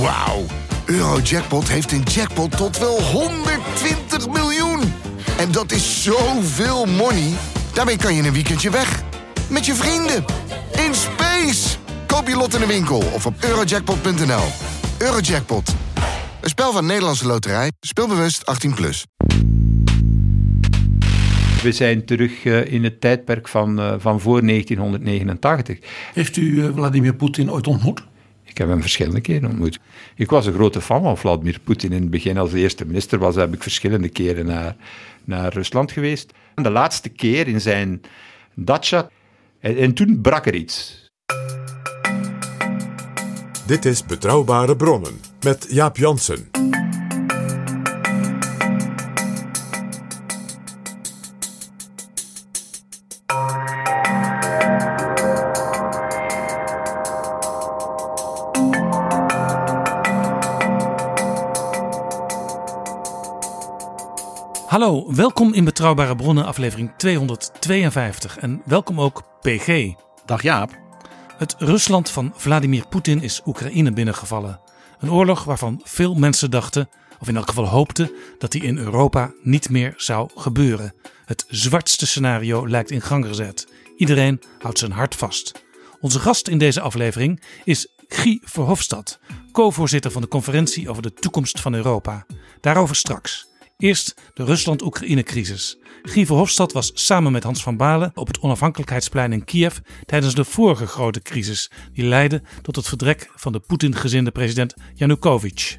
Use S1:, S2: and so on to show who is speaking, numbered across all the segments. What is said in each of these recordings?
S1: Wauw. Eurojackpot heeft een jackpot tot wel 120 miljoen. En dat is zoveel money. Daarmee kan je een weekendje weg. Met je vrienden. In space. Koop je lot in de winkel of op eurojackpot.nl. Eurojackpot. Een spel van Nederlandse Loterij. Speelbewust 18+. Plus.
S2: We zijn terug uh, in het tijdperk van, uh, van voor 1989.
S3: Heeft u uh, Vladimir Poetin ooit ontmoet?
S2: Ik heb hem verschillende keren ontmoet. Ik was een grote fan van Vladimir Poetin. In het begin, als de eerste minister was, heb ik verschillende keren naar, naar Rusland geweest. De laatste keer in zijn dacha. En, en toen brak er iets.
S4: Dit is Betrouwbare Bronnen met Jaap Jansen.
S3: Hallo, welkom in Betrouwbare Bronnen, aflevering 252. En welkom ook PG.
S5: Dag Jaap.
S3: Het Rusland van Vladimir Poetin is Oekraïne binnengevallen. Een oorlog waarvan veel mensen dachten, of in elk geval hoopten, dat die in Europa niet meer zou gebeuren. Het zwartste scenario lijkt in gang gezet. Iedereen houdt zijn hart vast. Onze gast in deze aflevering is Guy Verhofstadt, co-voorzitter van de conferentie over de toekomst van Europa. Daarover straks. Eerst de Rusland-Oekraïne-crisis. Guy Verhofstadt was samen met Hans van Balen op het onafhankelijkheidsplein in Kiev tijdens de vorige grote crisis, die leidde tot het vertrek van de Poetin-gezinde president Yanukovych.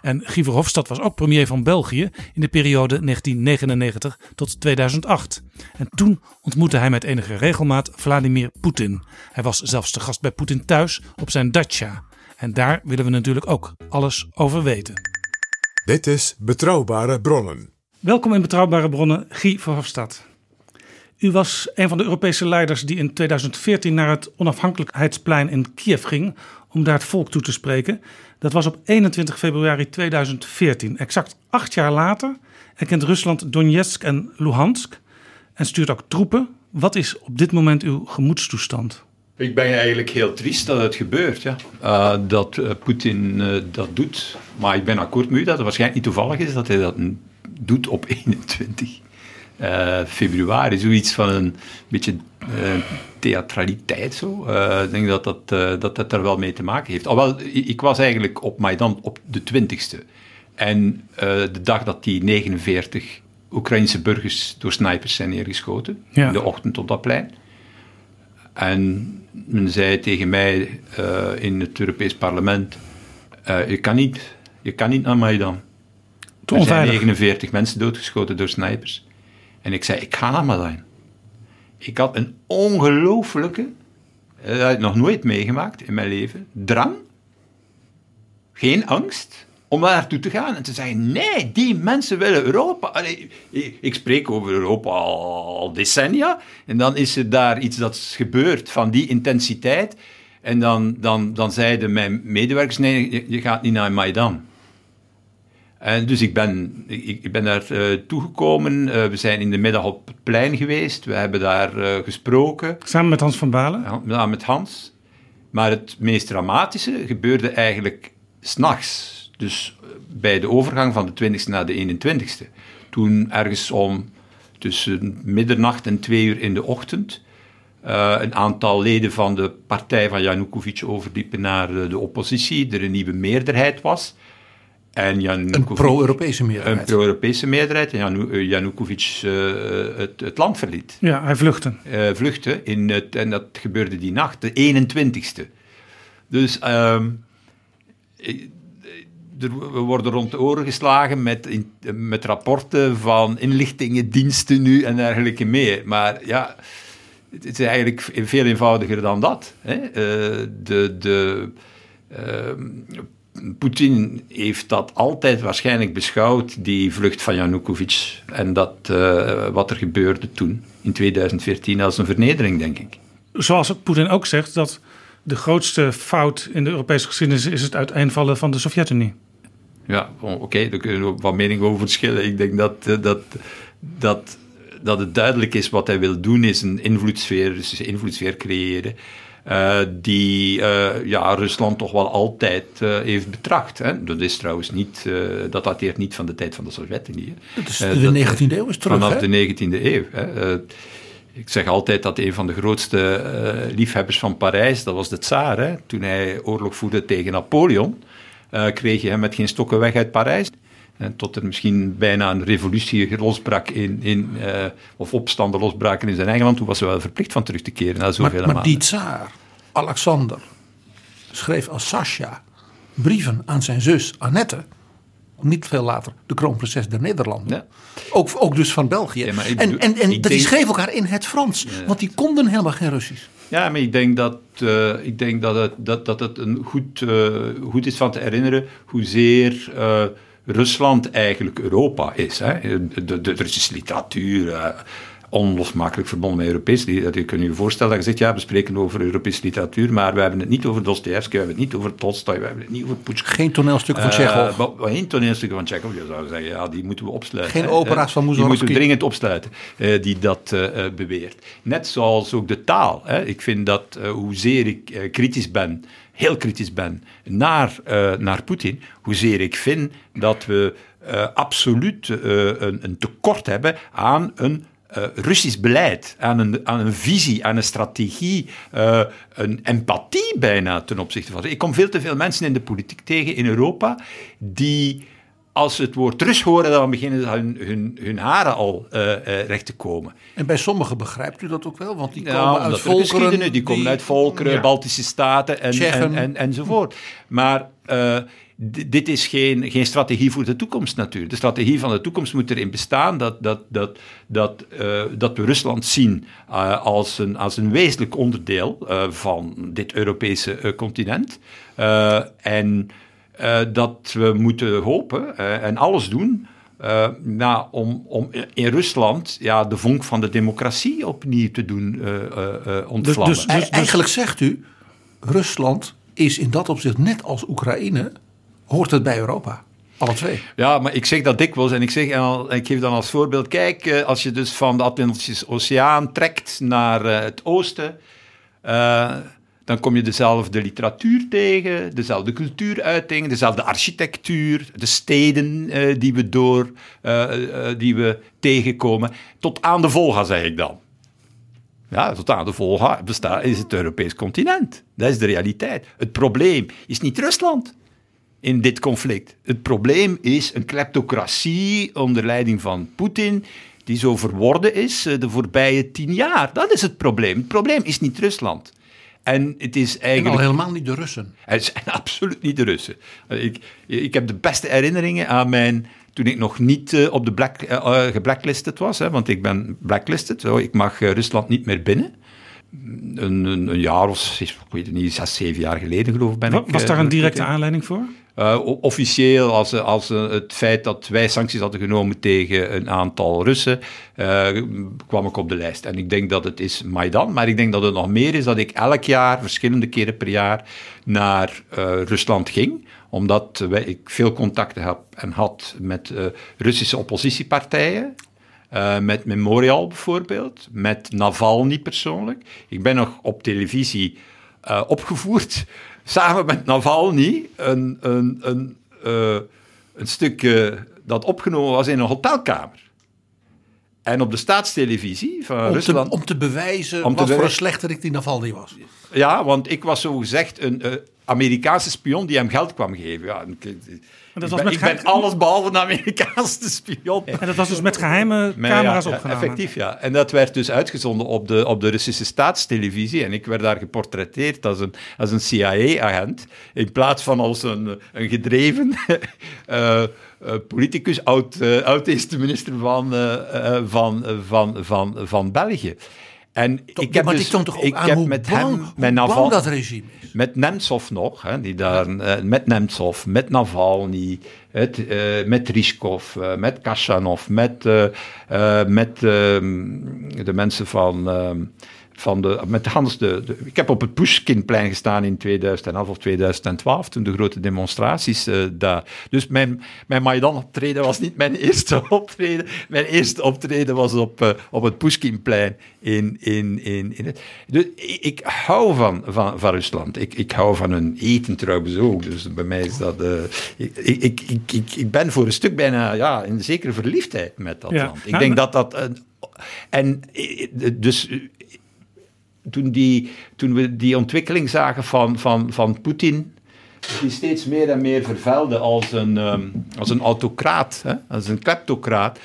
S3: En Guy Verhofstadt was ook premier van België in de periode 1999 tot 2008. En toen ontmoette hij met enige regelmaat Vladimir Poetin. Hij was zelfs te gast bij Poetin thuis op zijn dacha. En daar willen we natuurlijk ook alles over weten.
S4: Dit is Betrouwbare Bronnen.
S3: Welkom in Betrouwbare Bronnen, Guy Verhofstadt. U was een van de Europese leiders die in 2014 naar het onafhankelijkheidsplein in Kiev ging om daar het volk toe te spreken. Dat was op 21 februari 2014. Exact acht jaar later erkent Rusland Donetsk en Luhansk en stuurt ook troepen. Wat is op dit moment uw gemoedstoestand?
S2: Ik ben eigenlijk heel triest dat het gebeurt, ja. Uh, dat uh, Poetin uh, dat doet. Maar ik ben akkoord met u dat het waarschijnlijk niet toevallig is dat hij dat doet op 21 februari. Zoiets van een beetje theatraliteit zo. ik denk dat dat, dat dat er wel mee te maken heeft. Alhoewel, ik was eigenlijk op Maidan op de 20ste. En de dag dat die 49 Oekraïnse burgers door snipers zijn neergeschoten, ja. in de ochtend op dat plein. En men zei tegen mij uh, in het Europees Parlement: uh, je, kan niet, je kan niet naar Maidan. Er zijn 49 mensen doodgeschoten door snipers. En ik zei: Ik ga naar Maidan. Ik had een ongelooflijke, dat heb ik nog nooit meegemaakt in mijn leven, drang, geen angst, om daar naartoe te gaan en te zeggen: nee, die mensen willen Europa. Allee, ik spreek over Europa al, decennia. En dan is er daar iets dat is gebeurd van die intensiteit. En dan, dan, dan zeiden mijn medewerkers: nee, je, gaat niet naar Maidan. En dus ik ben, ik, ik ben daar uh, toegekomen. Uh, we zijn in de middag op het plein geweest. We hebben daar uh, gesproken.
S3: Samen met Hans van Balen?
S2: Ja, samen met Hans. Maar het meest dramatische gebeurde eigenlijk s'nachts. Dus bij de overgang van de 20ste naar de 21ste. Toen ergens om tussen middernacht en twee uur in de ochtend uh, een aantal leden van de partij van Janukovic overliepen naar de, de oppositie, er een nieuwe meerderheid was.
S5: En Janukovic, een pro-Europese meerderheid.
S2: Een pro-Europese meerderheid. En Janu, Janukovic uh, het, het, land verliet.
S3: Ja, hij vluchtte.
S2: Uh, vluchtte in het, en dat gebeurde die nacht, de 21ste. Dus uh, we worden rond de oren geslagen met, met rapporten van inlichtingendiensten nu en dergelijke meer. Maar ja, het is eigenlijk veel eenvoudiger dan dat. Hè? Uh, de, de, uh, Poetin heeft dat altijd waarschijnlijk beschouwd, die vlucht van Yanukovych. En dat, uh, wat er gebeurde toen, in 2014, als een vernedering, denk ik.
S3: Zoals Poetin ook zegt, dat de grootste fout in de Europese geschiedenis is het uiteenvallen van de Sovjet-Unie.
S2: Ja, oké, okay, daar kunnen we wat mening over verschillen. Ik denk dat, eh, dat, dat, dat het duidelijk is wat hij wil doen, is een invloedssfeer, dus een invloedssfeer creëren. die ja, Rusland toch wel altijd heeft betracht. Hè. Dat is trouwens niet, dat dateert niet van de tijd van de Sovjet-Unie.
S5: de 19e eeuw is terug,
S2: Vanaf de 19e eeuw. Hè. Ik zeg altijd dat een van de grootste liefhebbers van Parijs, dat was de tsaar. Hè? Toen hij oorlog voerde tegen Napoleon, uh, kreeg je hem met geen stokken weg uit Parijs. En tot er misschien bijna een revolutie losbrak in, in uh, of opstanden losbraken in zijn eigen land. Toen was hij wel verplicht van terug te keren na zoveel
S5: maar,
S2: maar
S5: Maar die tsaar, Alexander, schreef als Sascha brieven aan zijn zus Annette niet veel later de kroonprinses der Nederlanden. Ja. Ook, ook dus van België. Ja, en en, en die schreven elkaar in het Frans, want die konden helemaal geen Russisch.
S2: Ja, maar ik denk dat, uh, ik denk dat, het, dat, dat het een goed, uh, goed is van te herinneren hoezeer uh, Rusland eigenlijk Europa is. Hè? De, de, literatuur onlosmakelijk verbonden met Europees literatuur. Je kunt je voorstellen dat je zegt, ja, we spreken over Europese literatuur, maar we hebben het niet over Dostoevsky, we hebben het niet over Tolstoy, we hebben het niet over Pushkin.
S5: Geen toneelstukken van Tsjechov.
S2: Uh, geen toneelstukken van Tsjechov, je zou zeggen, ja, die moeten we opsluiten.
S5: Geen opera's van Mussorgsky.
S2: Die moeten we dringend opsluiten, uh, die dat uh, beweert. Net zoals ook de taal. Hè. Ik vind dat, hoezeer ik kritisch ben, heel kritisch ben, naar, naar Poetin, hoezeer ik vind dat we absoluut een, een tekort hebben aan een uh, Russisch beleid, aan een, aan een visie, aan een strategie, uh, een empathie bijna ten opzichte van. Ik kom veel te veel mensen in de politiek tegen in Europa die. Als ze het woord Rus horen, dan beginnen ze hun, hun, hun haren al uh, recht te komen.
S5: En bij sommigen begrijpt u dat ook wel, want die komen uit volkeren...
S2: Die, die komen uit volkeren, ja. Baltische staten en, en, en, enzovoort. Maar dit is geen, geen strategie voor de toekomst natuurlijk. De strategie van de toekomst moet erin bestaan dat, dat, dat, dat, uh, dat we Rusland zien uh, als, een, als een wezenlijk onderdeel uh, van dit Europese continent. en dat we moeten hopen en alles doen uh, nou, om, om in Rusland ja, de vonk van de democratie opnieuw te doen uh, uh, ontvlammen.
S5: Dus, dus, dus, Eigenlijk zegt u, Rusland is in dat opzicht net als Oekraïne hoort het bij Europa. Alle twee.
S2: Ja, maar ik zeg dat dikwijls en ik, zeg, en ik geef dan als voorbeeld: kijk, eh, als je dus van de Atlantische Oceaan trekt naar eh, het oosten, uh, dan kom je dezelfde literatuur tegen, dezelfde cultuuruiting, dezelfde architectuur, de steden die, we door, die we tegenkomen. Tot aan de Volga, zeg ik dan. Ja, tot aan de Volga bestaat, is het Europees continent. Dat is de realiteit. Het probleem is niet Rusland in dit conflict. Het probleem is een kleptocratie onder leiding van Poetin, die zo verworden is eh, de voorbije tien jaar. Dat is het probleem. Het probleem is niet Rusland. En het is eigenlijk.
S5: En al helemaal niet de Russen.
S2: Het zijn absoluut niet de Russen. Eh, ik, ik heb de beste herinneringen aan mijn. Toen ik nog niet uh, op de black, uh, geblacklisted was, hè, want ik ben blacklisted. Oh, ik mag Rusland niet meer binnen. Een, een, een, jaar of, ik weet het niet, zes, zeven jaar geleden geloof ik ben
S3: was
S2: ik.
S3: Was daar een directe aanleiding voor?
S2: Uh, officieel als, als uh, het feit dat wij sancties hadden genomen tegen een aantal Russen, uh, kwam ik op de lijst. En ik denk dat het is Maidan, maar ik denk dat het nog meer is dat ik elk jaar, verschillende keren per jaar, naar Rusland ging omdat wij, ik veel contacten heb en had met Russische oppositiepartijen. met Memorial bijvoorbeeld, met Navalny persoonlijk. Ik ben nog op televisie opgevoerd samen met Navalny een, een, een, uh, een stukje dat opgenomen was in een hotelkamer. En op de staatstelevisie van
S5: om
S2: Rusland...
S5: Te, om te bewijzen om wat te voor een slechterik die Navalny was.
S2: Ja, want ik was zogezegd een uh, Amerikaanse spion die hem geld kwam geven. Ja, dat ik ben, ik ben alles behalve een Amerikaanse spion.
S3: En dat was dus met geheime camera's ja, opgenomen?
S2: Effectief, ja. En dat werd dus uitgezonden op de, op de Russische staatstelevisie. En ik werd daar geportretteerd als een, als een CIA-agent. In plaats van als een, een gedreven... uh, Uh, politicus, oud, uh, oud-eerste minister van, uh, van, van, van, van België. En ik heb
S5: maar
S2: dus,
S5: toch
S2: ik
S5: heb
S2: met
S5: bang,
S2: hem, met
S5: Naval, dat regime is.
S2: Met Nemtsov nog, hè, die daar, uh, met Nemtsov, met Navalny, het, uh, met Rishkov, uh, met Kashanov, met, met ehm, de mensen van, ehm, van de, met Hans de, de, Ik heb op het Pushkinplein gestaan in 2011 of 2012, toen de grote demonstraties uh, daar. Dus mijn, mijn Maidan-optreden was niet mijn eerste optreden. Mijn eerste optreden was op, uh, op het Pushkinplein in, in, in, in het. Dus ik, ik hou van, van, van Rusland. Ik, ik hou van hun eten trouwens ook. Dus bij mij is dat. Uh, ik, ik, ik, ik, ik ben voor een stuk bijna ja, in zekere verliefdheid met dat ja. land. Ik denk dat dat. en dus toen, die, toen we die ontwikkeling zagen van, van, van Poetin, die steeds meer en meer vervelde als een, um, als een autocraat, hè, als een kleptocraat.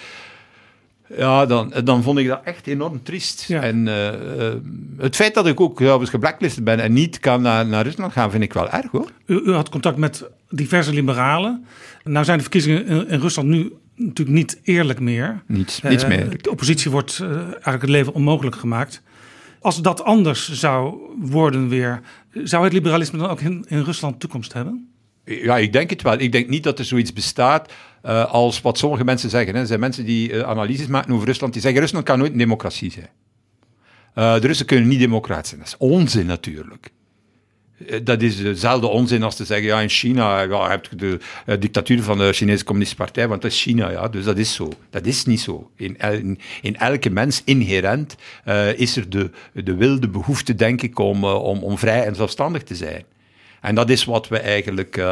S2: Ja, dan, dan vond ik dat echt enorm triest. Ja. En uh, uh, het feit dat ik ook trouwens geblacklisted ben en niet kan naar, naar Rusland gaan, vind ik wel erg hoor.
S3: U, u had contact met diverse liberalen. Nou zijn de verkiezingen in, in Rusland nu natuurlijk niet eerlijk meer.
S2: Niets, niets uh, meer.
S3: De oppositie wordt eigenlijk het leven onmogelijk gemaakt. Als dat anders zou worden weer, zou het liberalisme dan ook in, Rusland toekomst hebben?
S2: Ja, ik denk het wel. Ik denk niet dat er zoiets bestaat uh, als wat sommige mensen zeggen. Hè. Er zijn mensen die uh, analyses maken over Rusland, die zeggen Rusland kan nooit een democratie zijn. Uh, de Russen kunnen niet democratisch zijn. Dat is onzin natuurlijk. Eh, dat is dezelfde onzin als te zeggen, ja, in China ja, heb je de dictatuur van de Chinese Communistische Partij, want dat is China, ja, dus dat is zo. Dat is niet zo. In, in, elke mens inherent is er de, de wil, de behoefte, denk ik, om, om, om vrij en zelfstandig te zijn. En dat is wat we eigenlijk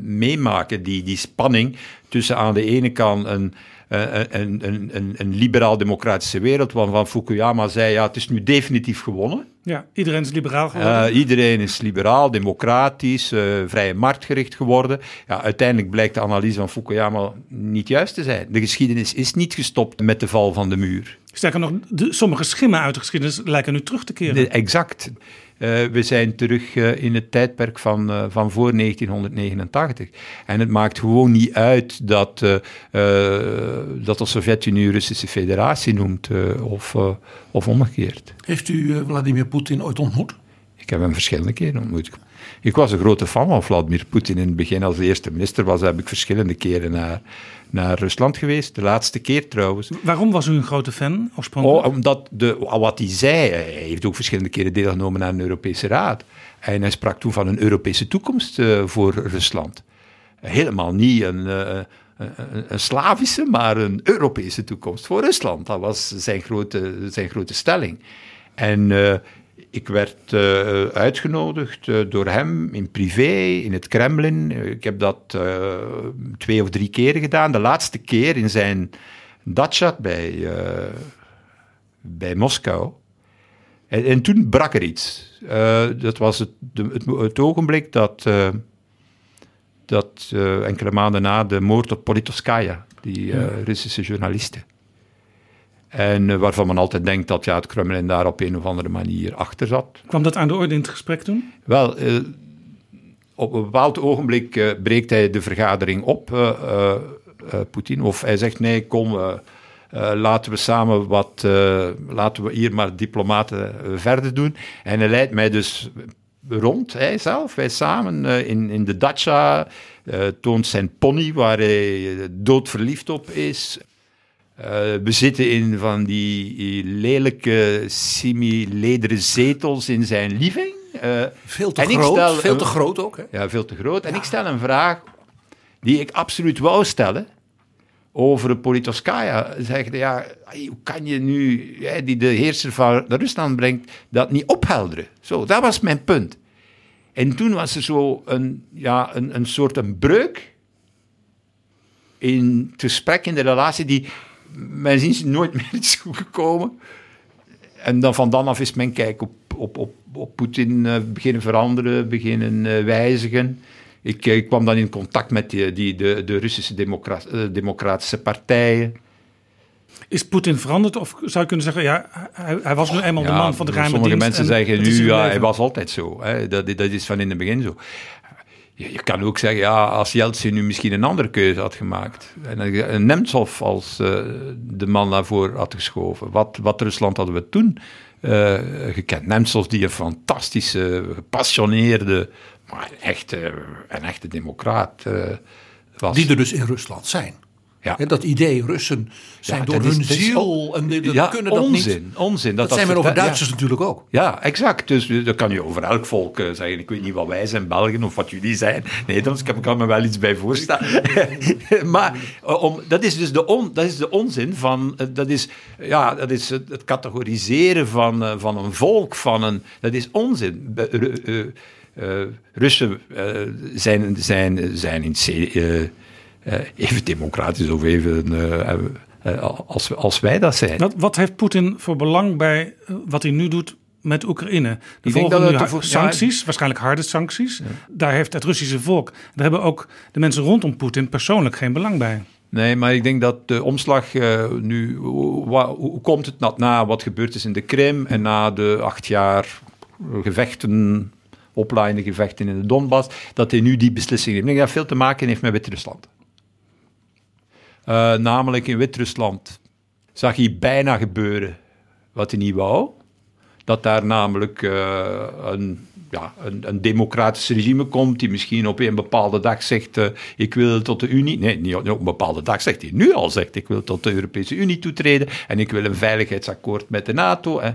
S2: meemaken, die, die spanning tussen aan de ene kant een een, een, een, een liberaal-democratische wereld, waarvan Fukuyama zei, ja, het is nu definitief gewonnen.
S3: Ja, iedereen is liberaal geworden.
S2: Uh, iedereen is liberaal, democratisch, uh, vrije marktgericht geworden. Ja, uiteindelijk blijkt de analyse van Fukuyama niet juist te zijn. De geschiedenis is niet gestopt met de val van de muur.
S3: Sterker nog, de, sommige schimmen uit de geschiedenis lijken nu terug te keren.
S2: De, exact. Uh, we zijn terug uh, in het tijdperk van, uh, van voor 1989. En het maakt gewoon niet uit dat, dat de Sovjet-Unie Russische Federatie noemt of, of omgekeerd.
S5: Heeft u Vladimir Poetin ooit ontmoet?
S2: Ik heb hem verschillende keren ontmoet. Ik was een grote fan van Vladimir Poetin. In het begin, als de eerste minister was, heb ik verschillende keren naar, naar Rusland geweest. De laatste keer trouwens.
S3: Waarom was u een grote fan oorspronkelijk?
S2: Oh, omdat de, wat hij zei, hij heeft ook verschillende keren deelgenomen aan de Europese Raad. En hij sprak toen van een Europese toekomst uh, voor Rusland. Helemaal niet een, uh, een, een, Slavische, maar een Europese toekomst voor Rusland. Dat was zijn grote, zijn grote stelling. En uh, ik werd uh, uitgenodigd uh, door hem in privé, in het Kremlin. Ik heb dat uh, twee of drie keren gedaan. De laatste keer in zijn dacha bij, bij Moskou. En, en, toen brak er iets. dat was het, de, het, het, ogenblik dat, dat enkele maanden na de moord op Politoskaya, die. Russische journaliste. En uh, waarvan men altijd denkt dat ja, het Kremlin daar op een of andere manier achter zat.
S3: Kwam dat aan de orde in het gesprek toen?
S2: Wel, uh, op een bepaald ogenblik uh, breekt hij de vergadering op, Poetin. Of hij zegt nee, kom, laten we samen wat, laten we hier maar diplomaten verder doen. En hij leidt mij dus rond, hij zelf, wij samen in, in de dacha, toont zijn pony waar hij doodverliefd op is. Uh, we zitten in van die lelijke semi-lederen zetels in zijn living.
S5: Uh, veel te groot, stel, veel te groot ook. Hè?
S2: Ja, veel te groot. Ja. En ik stel een vraag die ik absoluut wou stellen over Politoskaya. Zeggen, ja, hoe kan je nu, hè, die de heerser van Rusland brengt, dat niet ophelderen? Zo, dat was mijn punt. En toen was er zo een, ja, een, een soort een breuk in het gesprek, in de relatie, die mijn zin is nooit meer iets goed gekomen. En dan van dan af is mijn kijk op, op, op, op Poetin uh, beginnen veranderen, beginnen uh, wijzigen. Ik, uh, ik, kwam dan in contact met die, die, de, de Russische democra democratische partijen.
S3: Is Poetin veranderd? Of zou je kunnen zeggen, ja, hij, hij was nu eenmaal ja, de man van de geheime
S2: sommige
S3: dienst.
S2: Sommige mensen zeggen nu, ja, hij was altijd zo. Hè. Dat, dat is van in het begin zo. Je kan ook zeggen, ja, als Jeltsin nu misschien een andere keuze had gemaakt. En een Nemtsov als uh, de man daarvoor had geschoven. Wat, wat Rusland hadden we toen uh, gekend? Nemtsov die een fantastische, gepassioneerde, maar echt, uh, een echte democraat was.
S5: Die er dus in Rusland zijn. Ja. dat idee, Russen zijn door hun ziel en dat
S2: ja,
S5: kunnen dat
S2: onzin,
S5: niet.
S2: Onzin.
S5: Dat, dat zijn we over Duitsers natuurlijk ook.
S2: Ja, exact. Dus dat kan je over elk volk uh, zeggen. Ik weet niet wat wij zijn, Belgen, of wat jullie zijn. Nederlands, ik kan me wel iets bij voorstellen. maar om, dat is dus de, on, dat is de onzin van... Dat is, ja, dat is het categoriseren van, van een volk, van een... Dat is onzin. Russen zijn, zijn, zijn in... Eh, even democratisch of even eh, eh, als, als wij dat zijn.
S3: Wat, wat heeft Poetin voor belang bij wat hij nu doet met Oekraïne. De volgende nu voor, sancties, waarschijnlijk harde sancties. Daar heeft het Russische volk, daar hebben ook de mensen rondom Poetin persoonlijk geen belang bij.
S2: Nee, maar ik denk dat de omslag uh, nu. Hoe, hoe, komt het na, na, wat gebeurd is in de Krim en na de acht jaar gevechten, oplaaiende gevechten in de Donbass, dat hij nu die beslissing neemt? Ik denk dat veel te maken heeft met Wit-Rusland. Uh, namelijk in Wit-Rusland zag hij bijna gebeuren wat hij niet wou. Dat daar namelijk uh, een, ja, een, een, democratisch regime komt die misschien op een bepaalde dag zegt uh, ik wil tot de Unie. Nee, niet op een bepaalde dag zegt hij nu al zegt ik wil tot de Europese Unie toetreden en ik wil een veiligheidsakkoord met de NATO. Hè.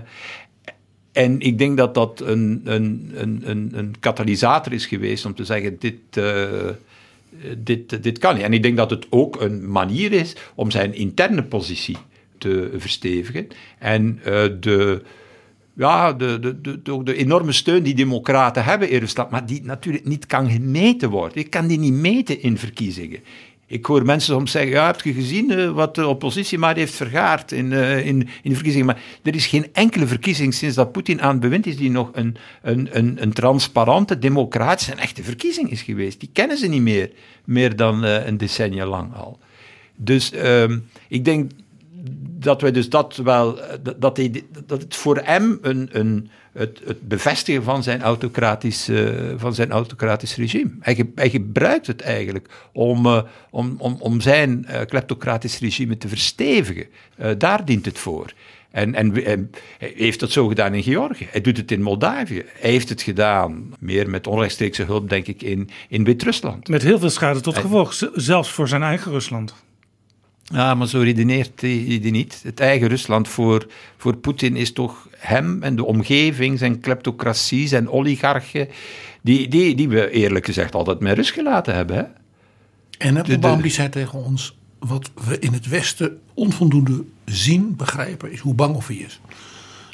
S2: En ik denk dat dat een, een, een, een, katalysator is geweest om te zeggen dit dit, dit kan niet. En ik denk dat het ook een manier is om zijn interne positie te verstevigen. En uh, de, ja, de, de, de, de, enorme steun die democraten hebben in Rusland, maar die natuurlijk niet kan gemeten worden. Ik kan die niet meten in verkiezingen. Ik hoor mensen soms zeggen, ja, heb je gezien uh, wat de oppositie maar heeft vergaard in, uh, in, in de verkiezingen? Maar er is geen enkele verkiezing sinds dat Poetin aan het bewind is die nog een, een, een, een transparante, democratische en echte verkiezing is geweest. Die kennen ze niet meer, meer dan uh, een decennia lang al. Dus ehm, ik denk dat wij dus dat wel, dat, dat, dat het voor hem een, een het, het bevestigen van zijn, autocratisch, uh, van zijn autocratisch regime. Hij, hij, gebruikt het eigenlijk om, uh, om, om, om zijn uh, kleptocratisch regime te verstevigen. daar dient het voor. En, en, en, hij heeft dat zo gedaan in Georgië. Hij doet het in Moldavië. Hij heeft het gedaan, meer met onrechtstreekse hulp, denk ik, in, in Wit-Rusland.
S3: Met heel veel schade tot gevolg, zelfs voor zijn eigen Rusland.
S2: Ja, maar zo redeneert hij niet. Het eigen Rusland voor, voor Poetin is toch hem en de omgeving, zijn kleptocratie, zijn oligarchen, die, die, die we eerlijk gezegd altijd met rust gelaten hebben. Hè?
S5: En Appelbaum die zei tegen ons, wat we in het Westen onvoldoende zien, begrijpen, is hoe bang of hij is.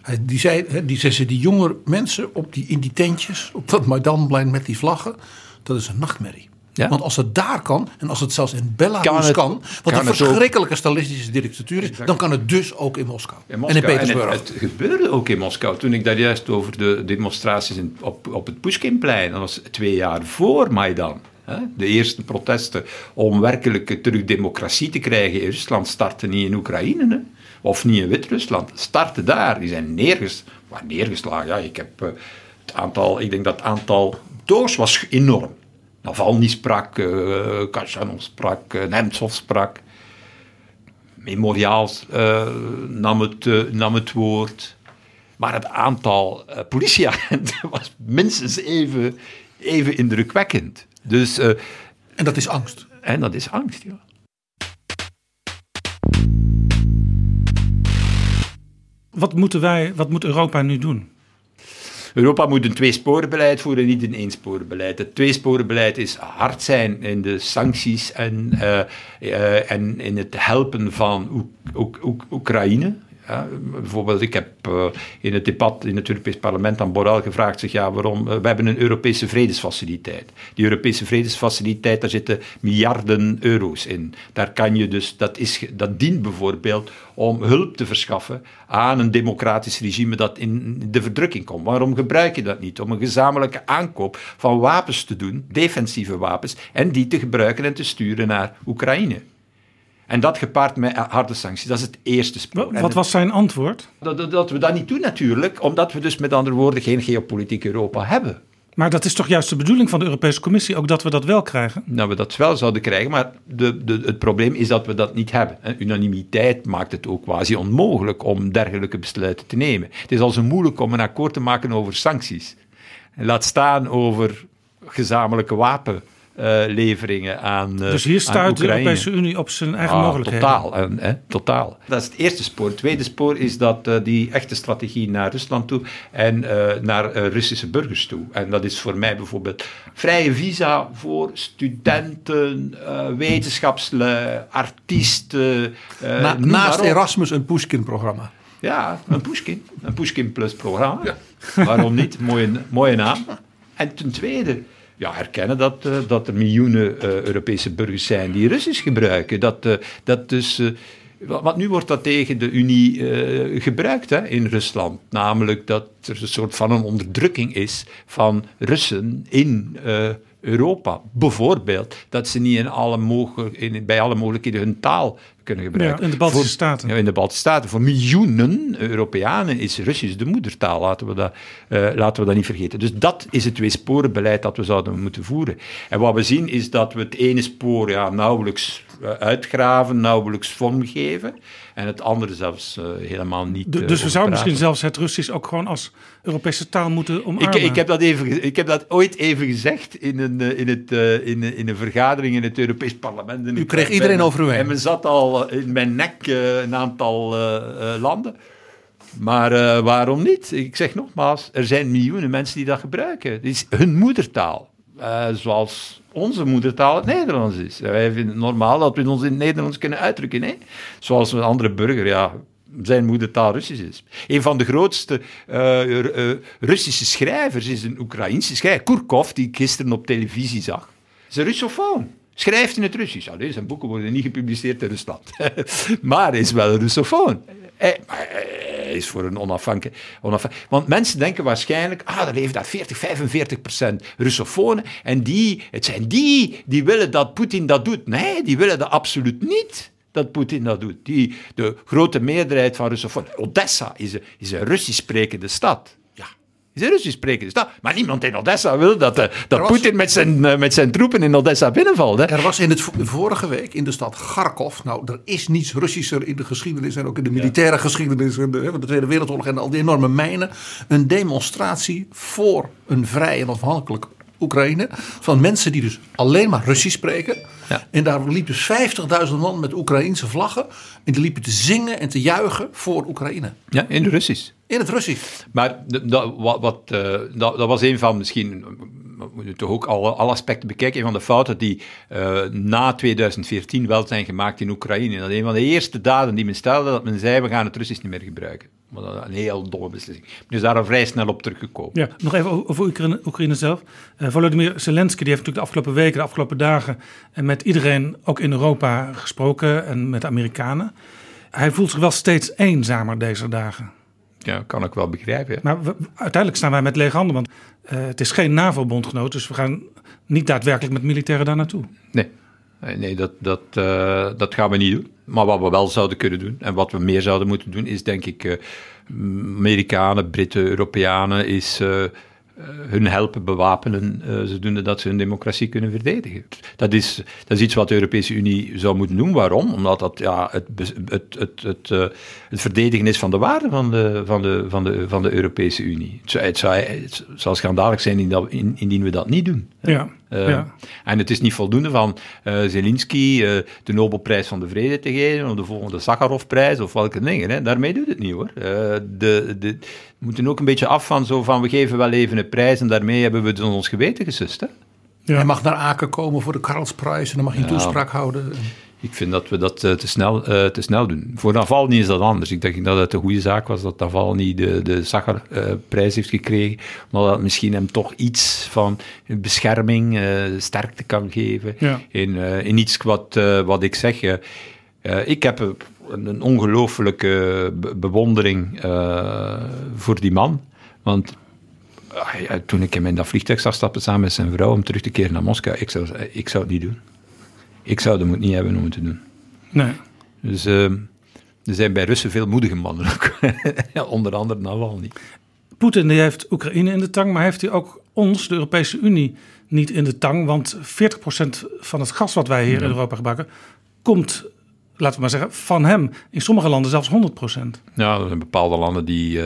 S5: Hij, die zei, die, zei, die jonge mensen op die, in die tentjes, op dat Maidanplein met die vlaggen, dat is een nachtmerrie. Ja? Want als het daar kan, en als het zelfs in Belarus kan, wat een verschrikkelijke stalinistische dictatuur is, dan kan het dus ook in Moskou.
S2: In Moskou. En in Petersburg. het, het, gebeurde ook in Moskou. Toen ik daar juist over de demonstraties in, op, op het Pushkinplein, dat was twee jaar voor Maidan. Hè? De eerste protesten om werkelijk terug democratie te krijgen in Rusland starten niet in Oekraïne. Hè? Of niet in Wit-Rusland. Starten daar. Die zijn nergens, maar neergeslagen. Ja, ik heb uh, het aantal, ik denk dat het aantal doos was enorm. Navalny sprak, uh, Kachanov sprak, uh, Nemtsov sprak. Memoriaal uh, nam, het, uh, nam het woord. Maar het aantal politieagenten was minstens even, even indrukwekkend. Dus,
S5: en dat is angst.
S2: En dat is angst, ja.
S3: Wat moeten wij, wat moet Europa nu doen?
S2: Europa moet een tweesporenbeleid voeren, niet een eensporenbeleid. Het tweesporenbeleid is hard zijn in de sancties en, uh, uh, en in het helpen van Oekraïne. Bijvoorbeeld, ik heb uh, in het debat in het Europees Parlement aan Borrell gevraagd: zich, ja, waarom? Uh, we hebben een Europese vredesfaciliteit. Die Europese vredesfaciliteit, daar zitten miljarden euro's in. Daar kan je dus, dat, is, dat dient bijvoorbeeld om hulp te verschaffen aan een democratisch regime dat in de verdrukking komt. Waarom gebruik je dat niet? Om een gezamenlijke aankoop van wapens te doen, defensieve wapens, en die te gebruiken en te sturen naar Oekraïne. En dat gepaard met harde sancties. Dat is het eerste spoor.
S3: Wat was zijn antwoord?
S2: Dat, dat, we dat niet doen natuurlijk, omdat we dus met andere woorden geen geopolitiek Europa hebben.
S3: Maar dat is toch juist de bedoeling van de Europese Commissie, ook dat we dat wel krijgen?
S2: Dat we dat wel zouden krijgen, maar de, de, het probleem is dat we dat niet hebben. Unanimiteit maakt het ook quasi onmogelijk om dergelijke besluiten te nemen. Het is al zo moeilijk om een akkoord te maken over sancties. En laat staan over gezamenlijke wapen gasleveringen aan
S3: Dus hier stuit de Europese Unie op zijn eigen
S2: ah,
S3: mogelijkheden.
S2: Totaal, en, hè, totaal. Dat is het eerste spoor. Het tweede spoor is dat uh, die echte strategie naar Rusland toe en uh, naar uh, Russische burgers toe. En dat is voor mij bijvoorbeeld vrije visa voor studenten, wetenschapslui, artiesten.
S5: Na, naast Erasmus een Pushkin-programma.
S2: Ja, een Pushkin. Een Pushkin Plus programma. Ja. Waarom niet? Mooie, mooie naam. En ten tweede, ja, herkennen dat, uh, dat er miljoenen uh, Europese burgers zijn die Russisch gebruiken. Dat, uh, dat dus, want nu wordt dat tegen de Unie gebruikt hè, in Rusland. Namelijk dat er een soort van een onderdrukking is van Russen in Europa. Bijvoorbeeld dat ze niet in alle mogelijk, in, bij alle mogelijkheden hun taal kunnen gebruiken.
S3: Ja, in de Baltische Voor, Staten.
S2: Ja, in de Baltische Staten. Voor miljoenen Europeanen is Russisch de moedertaal. Laten we dat, uh, laten we dat niet vergeten. Dus dat is het tweesporenbeleid dat we zouden moeten voeren. En wat we zien is dat we het ene spoor ja, nauwelijks uitgraven, nauwelijks vormgeven. En het andere zelfs uh, helemaal niet.
S3: Uh, dus we zouden misschien zelfs het Russisch ook gewoon als Europese taal moeten omarmen.
S2: Ik, ik, heb, dat even, ik heb dat ooit even gezegd in een, in het, uh, in, in een vergadering in het Europees Parlement.
S5: U kreeg iedereen over u heen.
S2: En men zat al in mijn nek een aantal landen. Maar waarom niet? Ik zeg nogmaals, er zijn miljoenen mensen die dat gebruiken. Het is hun moedertaal. zoals onze moedertaal het Nederlands is. Wij vinden het normaal dat we ons in het Nederlands kunnen uitdrukken. Hè? Zoals een andere burger, ja, zijn moedertaal Russisch is. Een van de grootste Russische schrijvers is een Oekraïense schrijver, Kurkov, die ik gisteren op televisie zag. Is een Russofoon. Schrijft in het Russisch. Allee, zijn boeken worden niet gepubliceerd in Rusland. maar hij is wel een Russofoon. Hij, hij is voor een onafhankelijk, onafhankelijk... Want mensen denken waarschijnlijk... Ah, er leven daar 40, 45 procent Russofonen. En die, het zijn die die willen dat Poetin dat doet. Nee, die willen dat absoluut niet dat Poetin dat doet. Die, de grote meerderheid van Russofonen... Odessa is een, is een Russisch sprekende stad. Is Russisch sprekende stad. Maar niemand in Odessa wil dat, uh, dat was, Poetin met zijn, uh, met zijn troepen in Odessa binnenvalt. Hè?
S5: Er was in het vorige week in de stad Kharkov, nou er is niets Russischer in de geschiedenis en ook in de militaire ja. geschiedenis van de, de, Tweede Wereldoorlog en al die enorme mijnen, een demonstratie voor een vrij en onafhankelijk Oekraïne. Van mensen die dus alleen maar Russisch spreken. Ja. En daar liepen dus 50.000 man met Oekraïense vlaggen. En die liepen te zingen en te juichen voor Oekraïne.
S2: Ja, in het Russisch.
S5: In het Russisch.
S2: Maar dat, wat, wat, uh, dat, dat was een van misschien we moeten toch ook alle, alle aspecten bekijken. Een van de fouten die uh, na 2014 wel zijn gemaakt in Oekraïne. Dat een van de eerste daden die men stelde, dat men zei, we gaan het Russisch niet meer gebruiken. Maar dat is een heel domme beslissing. Dus daar vrij snel op teruggekomen.
S3: Ja, nog even over Oekraïne, zelf. Uh, Volodymyr Zelensky die heeft natuurlijk de afgelopen weken, de afgelopen dagen... en met iedereen, ook in Europa, gesproken en met de Amerikanen. Hij voelt zich wel steeds eenzamer deze dagen.
S2: Ja, kan ik wel begrijpen. Ja.
S3: Maar we, uiteindelijk staan wij met lege handen, want uh, het is geen NAVO-bondgenoot, dus we gaan niet daadwerkelijk met militairen daar naartoe.
S2: Nee, nee dat, dat, uh, dat gaan we niet doen. Maar wat we wel zouden kunnen doen, en wat we meer zouden moeten doen, is denk ik uh, Amerikanen, Britten, Europeanen, is hun helpen bewapenen, uh, zodoende dat ze hun democratie kunnen verdedigen. Dat is, dat is iets wat de Europese Unie zou moeten doen. Waarom? Omdat dat ja, het, het, het, het, uh, het verdedigen is van de waarden van de, van de, van de, van de Europese Unie. Het zou, het zou, het zou schandalig zijn indien we dat niet doen.
S3: Ja. Uh, ja.
S2: En het is niet voldoende van uh, Zelensky uh, de Nobelprijs van de Vrede te geven, of de volgende Sakharovprijs of welke dingen. Hè. Daarmee doet het niet hoor. de, de, we moeten ook een beetje af van zo van we geven wel even een prijs en daarmee hebben we dus ons geweten gesust. Hè.
S5: Ja. Hij mag naar Aken komen voor de Karlsprijs en dan mag hij een ja. toespraak houden.
S2: Ik vind dat we dat uh, te, snel, uh, te snel doen. Voor Navalny is dat anders. Ik denk dat het een goede zaak was dat Navalny de, de Sakharprijs uh, heeft gekregen. Maar dat misschien hem toch iets van bescherming, sterkte kan geven.
S3: Ja.
S2: In, in iets wat, wat ik zeg. ik heb een, een ongelooflijke bewondering voor die man. Want toen ik hem in dat vliegtuig zag stappen samen met zijn vrouw om terug te keren naar Moskou, ik zou, ik zou het niet doen. Ik zou de moed niet hebben om het te doen.
S3: Nee.
S2: Dus uh, er zijn bij Russen veel moedige mannen ook. Onder andere Navalny.
S3: Poetin die heeft Oekraïne in de tang, maar heeft hij ook ons, de Europese Unie, niet in de tang? Want 40% van het gas wat wij hier ja. in Europa gebruiken, komt, laten we maar zeggen, van hem. In sommige landen zelfs 100%.
S2: Ja, er zijn bepaalde landen die... Uh,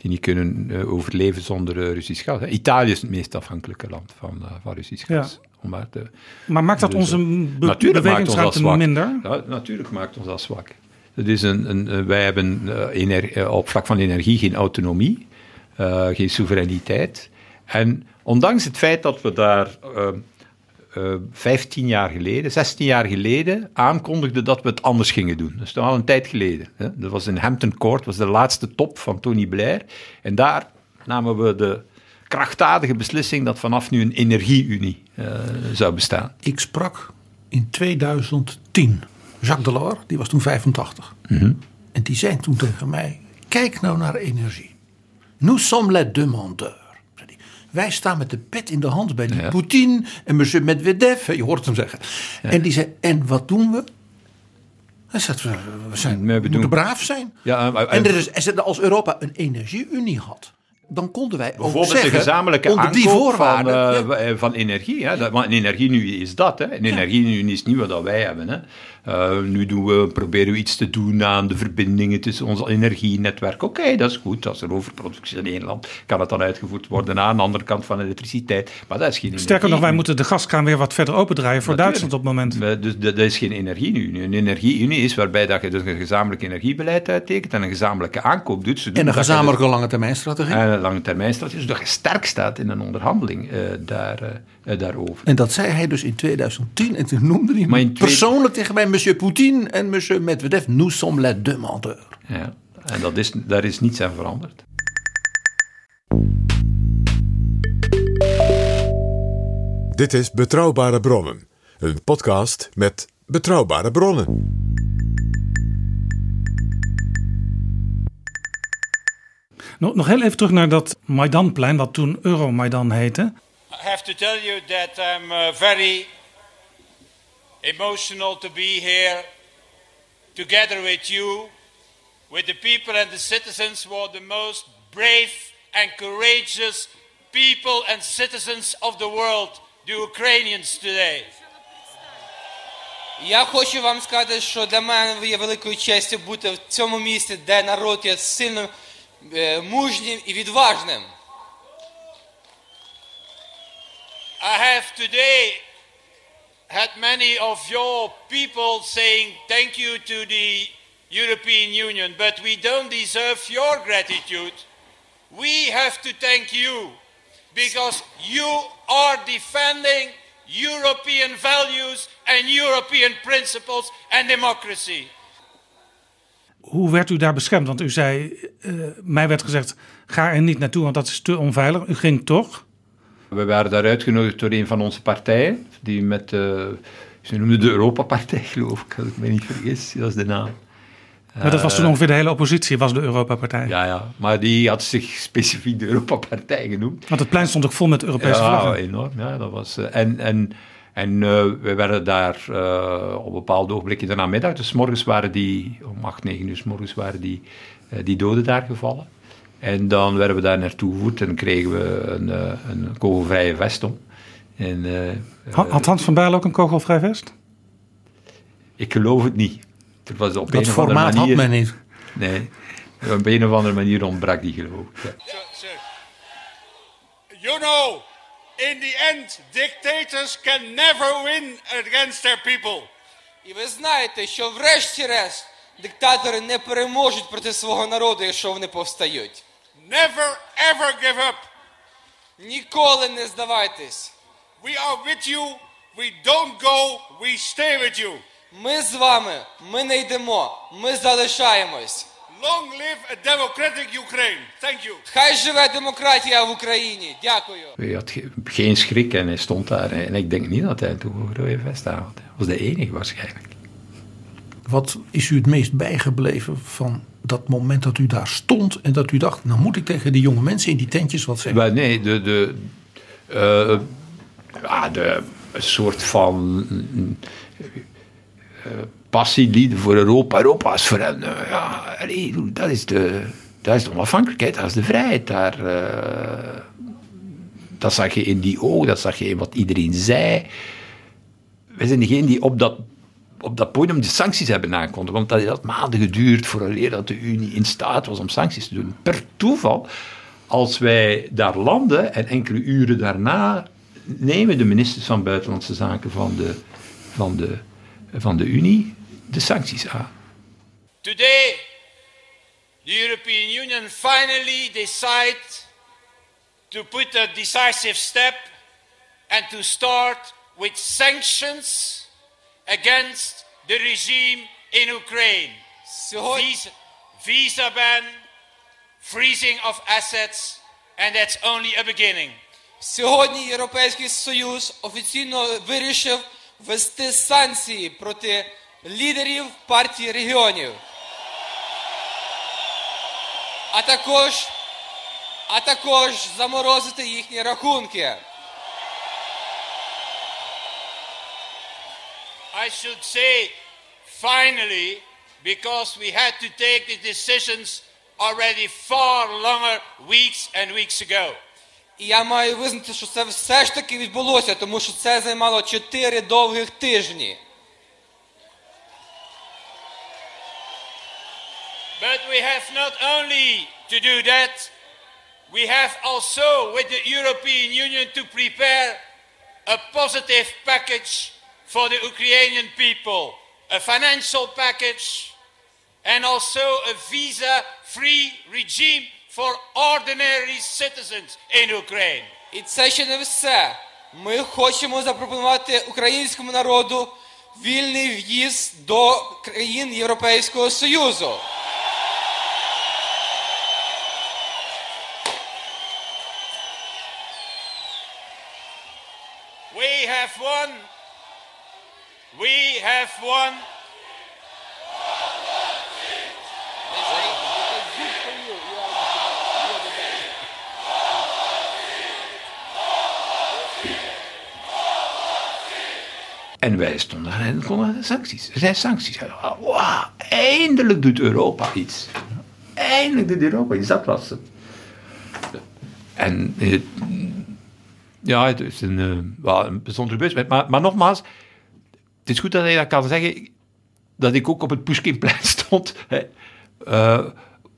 S2: die niet kunnen overleven zonder Russisch gas. Italië is het meest afhankelijke land van, van Russisch gas.
S3: Om maar, te, maar maakt dat dus, onze be bewegingsruimte minder?
S2: Ja, natuurlijk maakt ons dat zwak. Is een, een, wij hebben op vlak van energie geen autonomie, geen soevereiniteit. En ondanks het feit dat we daar uh, 15 jaar geleden, 16 jaar geleden aankondigden dat we het anders gingen doen. Dat is al een tijd geleden. Hè. Dat was in Hampton Court, was de laatste top van Tony Blair. En daar namen we de krachtdadige beslissing dat vanaf nu een energieunie uh, zou bestaan.
S5: Ik sprak in 2010 Jacques Delors, die was toen 85.
S2: Mm
S5: En die zei toen tegen mij: Kijk nou naar energie. Nous sommes les demandeurs. Wij staan met de pet in de hand bij die Poetin en monsieur Medvedev. Je hoort hem zeggen. En die zei, en wat doen we? Hij zegt, we, zijn, we moeten braaf zijn. Ja, en er is, als Europa een energieunie had dan konden wij ook
S2: Bijvoorbeeld
S5: zeggen,
S2: de gezamenlijke
S5: onder die voorwaarden,
S2: van, uh, van energie. Hè? Dat, want een energieunie is dat. Hè? Een energieunie is niet wat wij hebben. Hè? Uh, nu doen we, proberen we iets te doen aan de verbindingen tussen ons energienetwerk. Oké, dat is goed. Als er overproductie in één land kan het dan uitgevoerd worden aan de andere kant van de elektriciteit. Maar dat is geen
S3: Sterker nog, wij moeten de gaskraan weer wat verder opendraaien voor Duitsland op het moment.
S2: Dus dat is geen energieunie. Een energieunie is waarbij dat je dus een gezamenlijk energiebeleid uittekent en een gezamenlijke aankoop doet.
S5: En een gezamenlijke lange termijn strategie.
S2: En lange termijn strategie, zodat je sterk staat in een onderhandeling uh, daar, uh, daarover.
S5: En dat zei hij dus in 2010 en toen noemde hij persoonlijk tegen mij monsieur Poutine en monsieur Medvedev, nous sommes les demandeurs.
S2: Ja, en dat is, daar is niets aan veranderd.
S4: Dit is Betrouwbare Bronnen, een podcast met betrouwbare bronnen.
S3: Nog, nog heel even terug naar dat Maidanplein, wat toen Euromaidan heette.
S6: I have to tell you that I'm uh, very emotional to be here together with you, with the people and the citizens who are the most brave and courageous people and citizens of the world, the Ukrainians today.
S7: Я хочу вам сказати, що для мене є великою честю бути в цьому місті, де народ є сильним, мужнім і відважним.
S6: I have today had many of your people saying thank you to the European Union, but we don't deserve your gratitude. We have to thank you because you are defending European values and European principles and democracy.
S3: Hoe werd u daar beschermd? Want u zei, uh, mij werd gezegd, ga er niet naartoe, want dat is te onveilig. U ging toch?
S2: We waren daar uitgenodigd door een van onze partijen, die met, uh, ze noemden de Europa-partij geloof ik, als ik me niet vergis, dat is de naam.
S3: Maar dat was toen ongeveer de hele oppositie, was de Europa-partij.
S2: Ja, ja, maar die had zich specifiek de Europa-partij genoemd.
S3: Want het plein stond ook vol met Europese ja, vlaggen.
S2: enorm. Ja, dat was, en en, en uh, we werden daar uh, op bepaalde ogenblikken de namiddag, dus morgens waren die, om 8, 9 uur s morgens waren die, die doden daar gevallen. En dan werden we daar naartoe gevoerd en kregen we een, een kogelvrije vest om. En,
S3: had Hans van Bijl ook een kogelvrij vest?
S2: Ik geloof het niet.
S5: Er was op dat een formaat manier, had men niet.
S2: Nee, op een of andere manier ontbrak die geloof ik. Ja.
S6: You know, in the end, dictators can never win against their people.
S7: І ви знаєте, що врешті-решт диктатори не переможуть проти свого народу, якщо вони повстають.
S6: Never ever give up.
S7: Ніколи не здавайтесь.
S6: We are with you. We don't go. We stay with you.
S7: Ми з вами, ми не йдемо, ми залишаємось.
S6: Long live a democratic Ukraine. Thank you.
S7: Хай живе демократія в Україні. Dякую.
S2: Hij had geen schrik en hij stond daar. En ik denk niet dat hij een rode vest had. Hij was de enige waarschijnlijk.
S5: Wat is u het meest bijgebleven van dat moment dat u daar stond en dat u dacht, nou moet ik tegen die jonge mensen in die tentjes wat zeggen?
S2: Maar nee, de, de, ja, de een soort van uh, passielieden voor Europa. Europa is voor hen, uh, ja, dat is, de, dat is de onafhankelijkheid, dat is de vrijheid. Daar, dat zag je in die ogen, dat zag je in wat iedereen zei. We zijn degene die op dat op dat podium de sancties hebben aangekondigd. Want dat had maanden geduurd vooraleer dat de Unie in staat was om sancties te doen. Per toeval, als wij daar landen en enkele uren daarna nemen de ministers van Buitenlandse Zaken van de, van de, van de Unie de sancties aan.
S6: Today, the European Union finally decide to put a decisive step and to start with sanctions against the regime in Ukraine. Visa, visa ban, freezing of assets, and that's only a beginning.
S7: Сьогодні Європейський Союз офіційно вирішив ввести санкції проти лідерів партії регіонів. А також, а також заморозити їхні рахунки.
S6: I should say finally because we had to take the decisions already far longer weeks and weeks ago.
S7: І я маю визнати, що це все ж таки відбулося, тому що це займало 4 довгих тижні.
S6: But we have not only to do that, we have also with the European Union to prepare a positive package for the Ukrainian people, a financial package, and also a visa free regime for ordinary citizens in Ukraine.
S7: І це ще не все. Ми хочемо запропонувати українському народу вільний в'їзд до країн Європейського Союзу.
S6: We have won. We have won.
S2: En wij stonden en konden de sancties. Er zijn sancties. Wauw, eindelijk doet Europa iets. Eindelijk doet Europa iets, dat was het. En het, ja, het is een, uh, wel een bijzondere gebeurtenis. Maar, maar nogmaals, is goed dat je dat kan zeggen, dat ik ook op het Pushkinplein stond. Hè. Uh,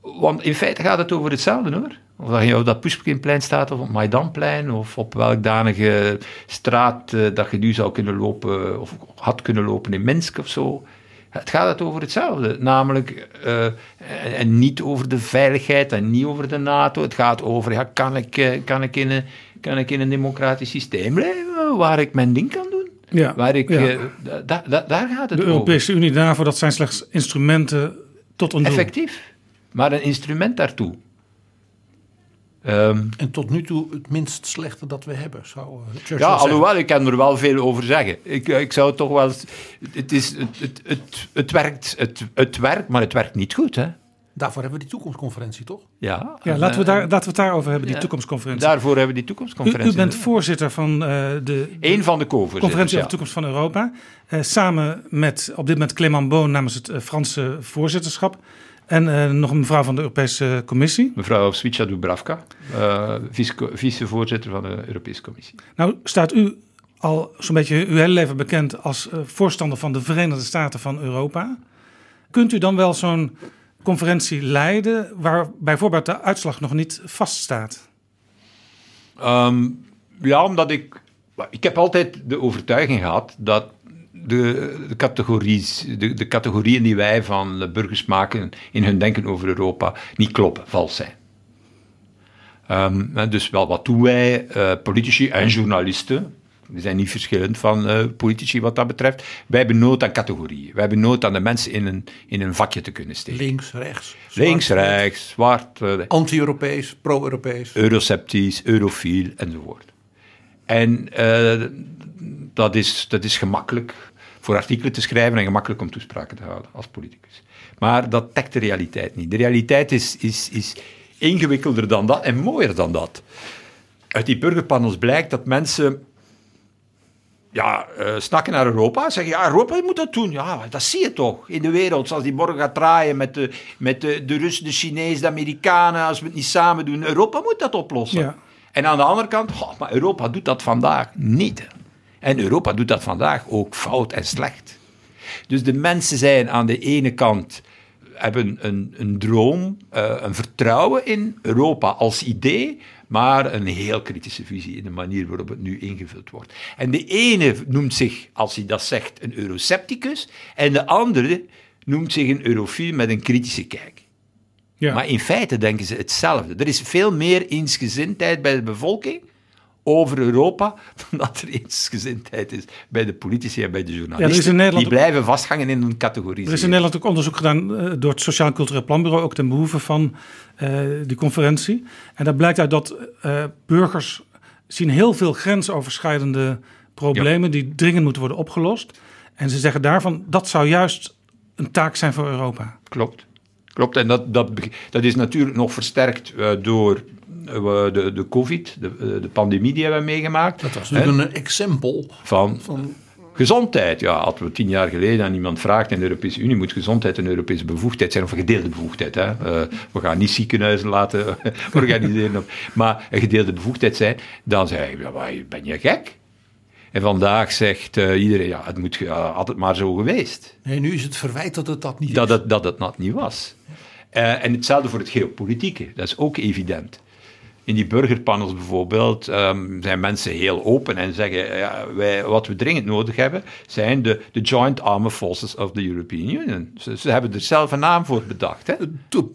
S2: want in feite gaat het over hetzelfde hoor. Of dat je op dat Pushkinplein staat of op Maidanplein of op welk danige straat uh, dat je nu zou kunnen lopen of had kunnen lopen in Minsk of zo. Het gaat het over hetzelfde, namelijk uh, en, niet over de veiligheid en niet over de NATO. Het gaat over, ja, kan ik, kan ik, in, een, kan ik in een democratisch systeem blijven waar ik mijn ding kan doen?
S3: Ja,
S2: waar ik,
S3: ja.
S2: uh, da, da, daar gaat het
S3: de
S2: over.
S3: Europese Unie daarvoor, dat zijn slechts instrumenten tot een doel.
S2: Effectief, maar een instrument daartoe. Um,
S5: en tot nu toe het minst slechte dat we hebben, zou Churchill
S2: Ja,
S5: zeggen.
S2: alhoewel, ik kan er wel veel over zeggen. Ik, ik zou toch wel... Het, is, het, het, het, het, werkt, het, het werkt, maar het werkt niet goed, hè.
S5: Daarvoor hebben we die toekomstconferentie, toch?
S2: Ja.
S3: Ja, laten we, daar, laten we het daarover hebben, die ja, toekomstconferentie.
S2: Daarvoor hebben we die toekomstconferentie.
S3: U, u bent voorzitter van uh, de...
S2: Eén van de
S3: Conferentie over de toekomst van Europa. Uh, samen met op dit moment Clément Beaune namens het uh, Franse voorzitterschap. En uh, nog een mevrouw van de Europese Commissie.
S2: Mevrouw Svica Dubravka, uh, vicevoorzitter van de Europese Commissie.
S3: Nou staat u al zo'n beetje uw hele leven bekend als uh, voorstander van de Verenigde Staten van Europa. Kunt u dan wel zo'n conferentie leiden waar bijvoorbeeld de uitslag nog niet vaststaat?
S2: Um, ja, omdat ik... Ik heb altijd de overtuiging gehad dat de, de, de, de, categorieën die wij van burgers maken in hun denken over Europa niet kloppen, vals zijn. Um, dus wel, wat doen wij, uh, politici en journalisten, die zijn niet verschillend van uh, politici wat dat betreft. Wij hebben nood aan categorieën. Wij hebben nood aan de mensen in een, in een vakje te kunnen steken.
S5: Links, rechts. Zwart,
S2: Links, rechts, zwart. Uh,
S5: Anti-Europees, pro-Europees.
S2: Euroceptisch, eurofiel enzovoort. En dat, is, dat is gemakkelijk voor artikelen te schrijven en gemakkelijk om toespraken te houden als politicus. Maar dat dekt de realiteit niet. De realiteit is, is, is ingewikkelder dan dat en mooier dan dat. Uit die burgerpanels blijkt dat mensen ja, uh, snakken naar Europa. Zeggen, ja, Europa moet dat doen. Ja, dat zie je toch in de wereld. Zoals die morgen gaat draaien met de, met de, de Russen, de Chinezen, de Amerikanen. Als we het niet samen doen. Europa moet dat oplossen.
S3: Ja.
S2: En aan de andere kant, oh, maar Europa doet dat vandaag niet. En Europa doet dat vandaag ook fout en slecht. Dus de mensen zijn aan de ene kant hebben een, een droom, uh, een vertrouwen in Europa als idee, maar een heel kritische visie in de manier waarop het nu ingevuld wordt. En de ene noemt zich, als hij dat zegt, een eurocepticus, en de andere noemt zich een eurofiel met een kritische kijk. Ja. Maar in feite denken ze hetzelfde. Er is veel meer eensgezindheid bij de bevolking over Europa dan dat er eensgezindheid is bij de politici en bij de journalisten. Ja, die blijven vasthangen in een categorie.
S3: Er is in Nederland ook onderzoek gedaan uh, door het Sociaal Cultureel Planbureau, ook ten behoeve van uh, die conferentie. En daar blijkt uit dat uh, burgers zien heel veel grensoverschrijdende problemen ja. die dringend moeten worden opgelost. En ze zeggen daarvan, dat zou juist een taak zijn voor Europa.
S2: Klopt. Klopt, en dat, dat, dat is natuurlijk nog versterkt uh, door de, de COVID, de, uh, de pandemie die hebben we meegemaakt.
S5: Dat was natuurlijk een exempel
S2: van, van gezondheid. Ja, hadden we tien jaar geleden aan iemand vraagt in de Europese Unie, moet gezondheid een Europese bevoegdheid zijn of een gedeelde bevoegdheid. Hè? we gaan niet ziekenhuizen laten organiseren, maar een gedeelde bevoegdheid zijn. Dan zei je, ben je gek? En vandaag zegt uh, iedereen, ja, het moet altijd maar zo geweest.
S5: Nee, nu is het verwijt dat het dat niet
S2: dat is. Het, dat het dat niet was. Uh, en hetzelfde voor het geopolitieke, dat is ook evident in die burgerpanels bijvoorbeeld um, zijn mensen heel open en zeggen: ja, wij, wat we dringend nodig hebben zijn de, de Joint Armed Forces of the European Union. Ze, ze hebben er zelf een naam voor bedacht. Hè.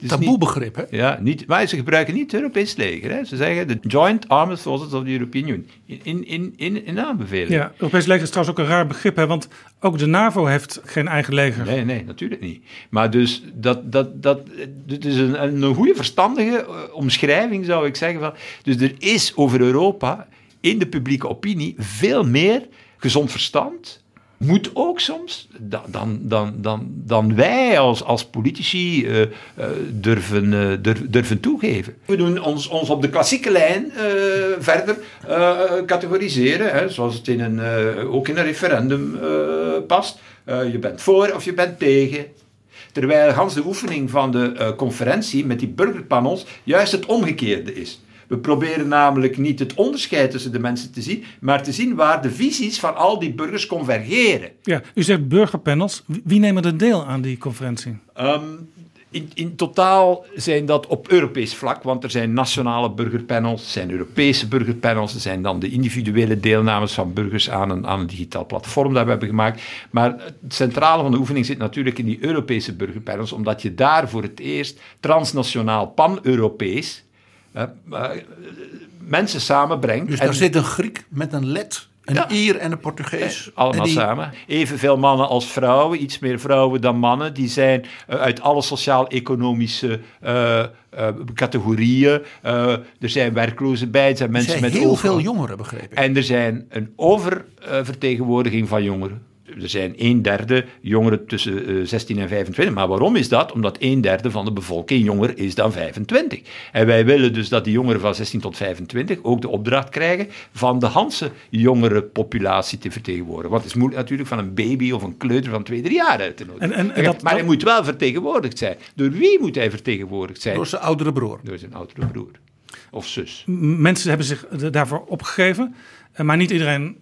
S5: Taboebegrip, hè?
S2: Ja, niet, maar ze gebruiken niet het Europees leger. Hè. Ze zeggen de Joint Armed Forces of the European Union in, in, in, in aanbeveling.
S3: Ja, Europees leger is trouwens ook een raar begrip, hè, want ook de NAVO heeft geen eigen leger.
S2: Nee, nee, natuurlijk niet. Maar dus dat, dat, dat, het is een, een goede, verstandige eh, omschrijving, zou ik zeggen dus er is over Europa in de publieke opinie veel meer gezond verstand. Moet ook soms dan, dan, dan, dan wij als, als politici uh, uh, durven, uh, durven toegeven. We doen ons, ons op de klassieke lijn verder categoriseren, hè, zoals het in een, ook in een referendum past. je bent voor of je bent tegen. Terwijl de oefening van de conferentie met die burgerpanels juist het omgekeerde is. We proberen namelijk niet het onderscheid tussen de mensen te zien, maar te zien waar de visies van al die burgers convergeren.
S3: Ja, u zegt burgerpanels. Wie nemen er deel aan die conferentie?
S2: Um, in, in, totaal zijn dat op Europees vlak, want er zijn nationale burgerpanels, er zijn Europese burgerpanels, er zijn dan de individuele deelnames van burgers aan een, aan een digitaal platform dat we hebben gemaakt. Maar het centrale van de oefening zit natuurlijk in die Europese burgerpanels, omdat je daar voor het eerst transnationaal, pan-Europees mensen samenbrengt.
S5: Dus daar zit een Griek met een let, een ja. Ier en een Portugees.
S2: Eh, allemaal die... samen. Evenveel mannen als vrouwen, iets meer vrouwen dan mannen. Die zijn uit alle sociaal-economische uh, categorieën. er zijn werklozen bij, er zijn mensen
S5: er zijn
S2: met
S5: heel veel jongeren, begrepen.
S2: En er zijn een oververtegenwoordiging van jongeren er zijn een derde jongeren tussen uh, 16 en 25. Maar waarom is dat? Omdat een derde van de bevolking jonger is dan 25. En wij willen dus dat die jongeren van 16 tot 25 ook de opdracht krijgen van de Hanse jongere populatie te vertegenwoordigen. Want het is moeilijk natuurlijk van een baby of een kleuter van 2, 3 jaar uit te nodigen. En, en, dat, maar hij moet wel vertegenwoordigd zijn. Door wie moet hij vertegenwoordigd zijn?
S5: Door zijn oudere broer.
S2: Door zijn oudere broer. Of zus.
S3: Mensen hebben zich daarvoor opgegeven. Eh, maar niet iedereen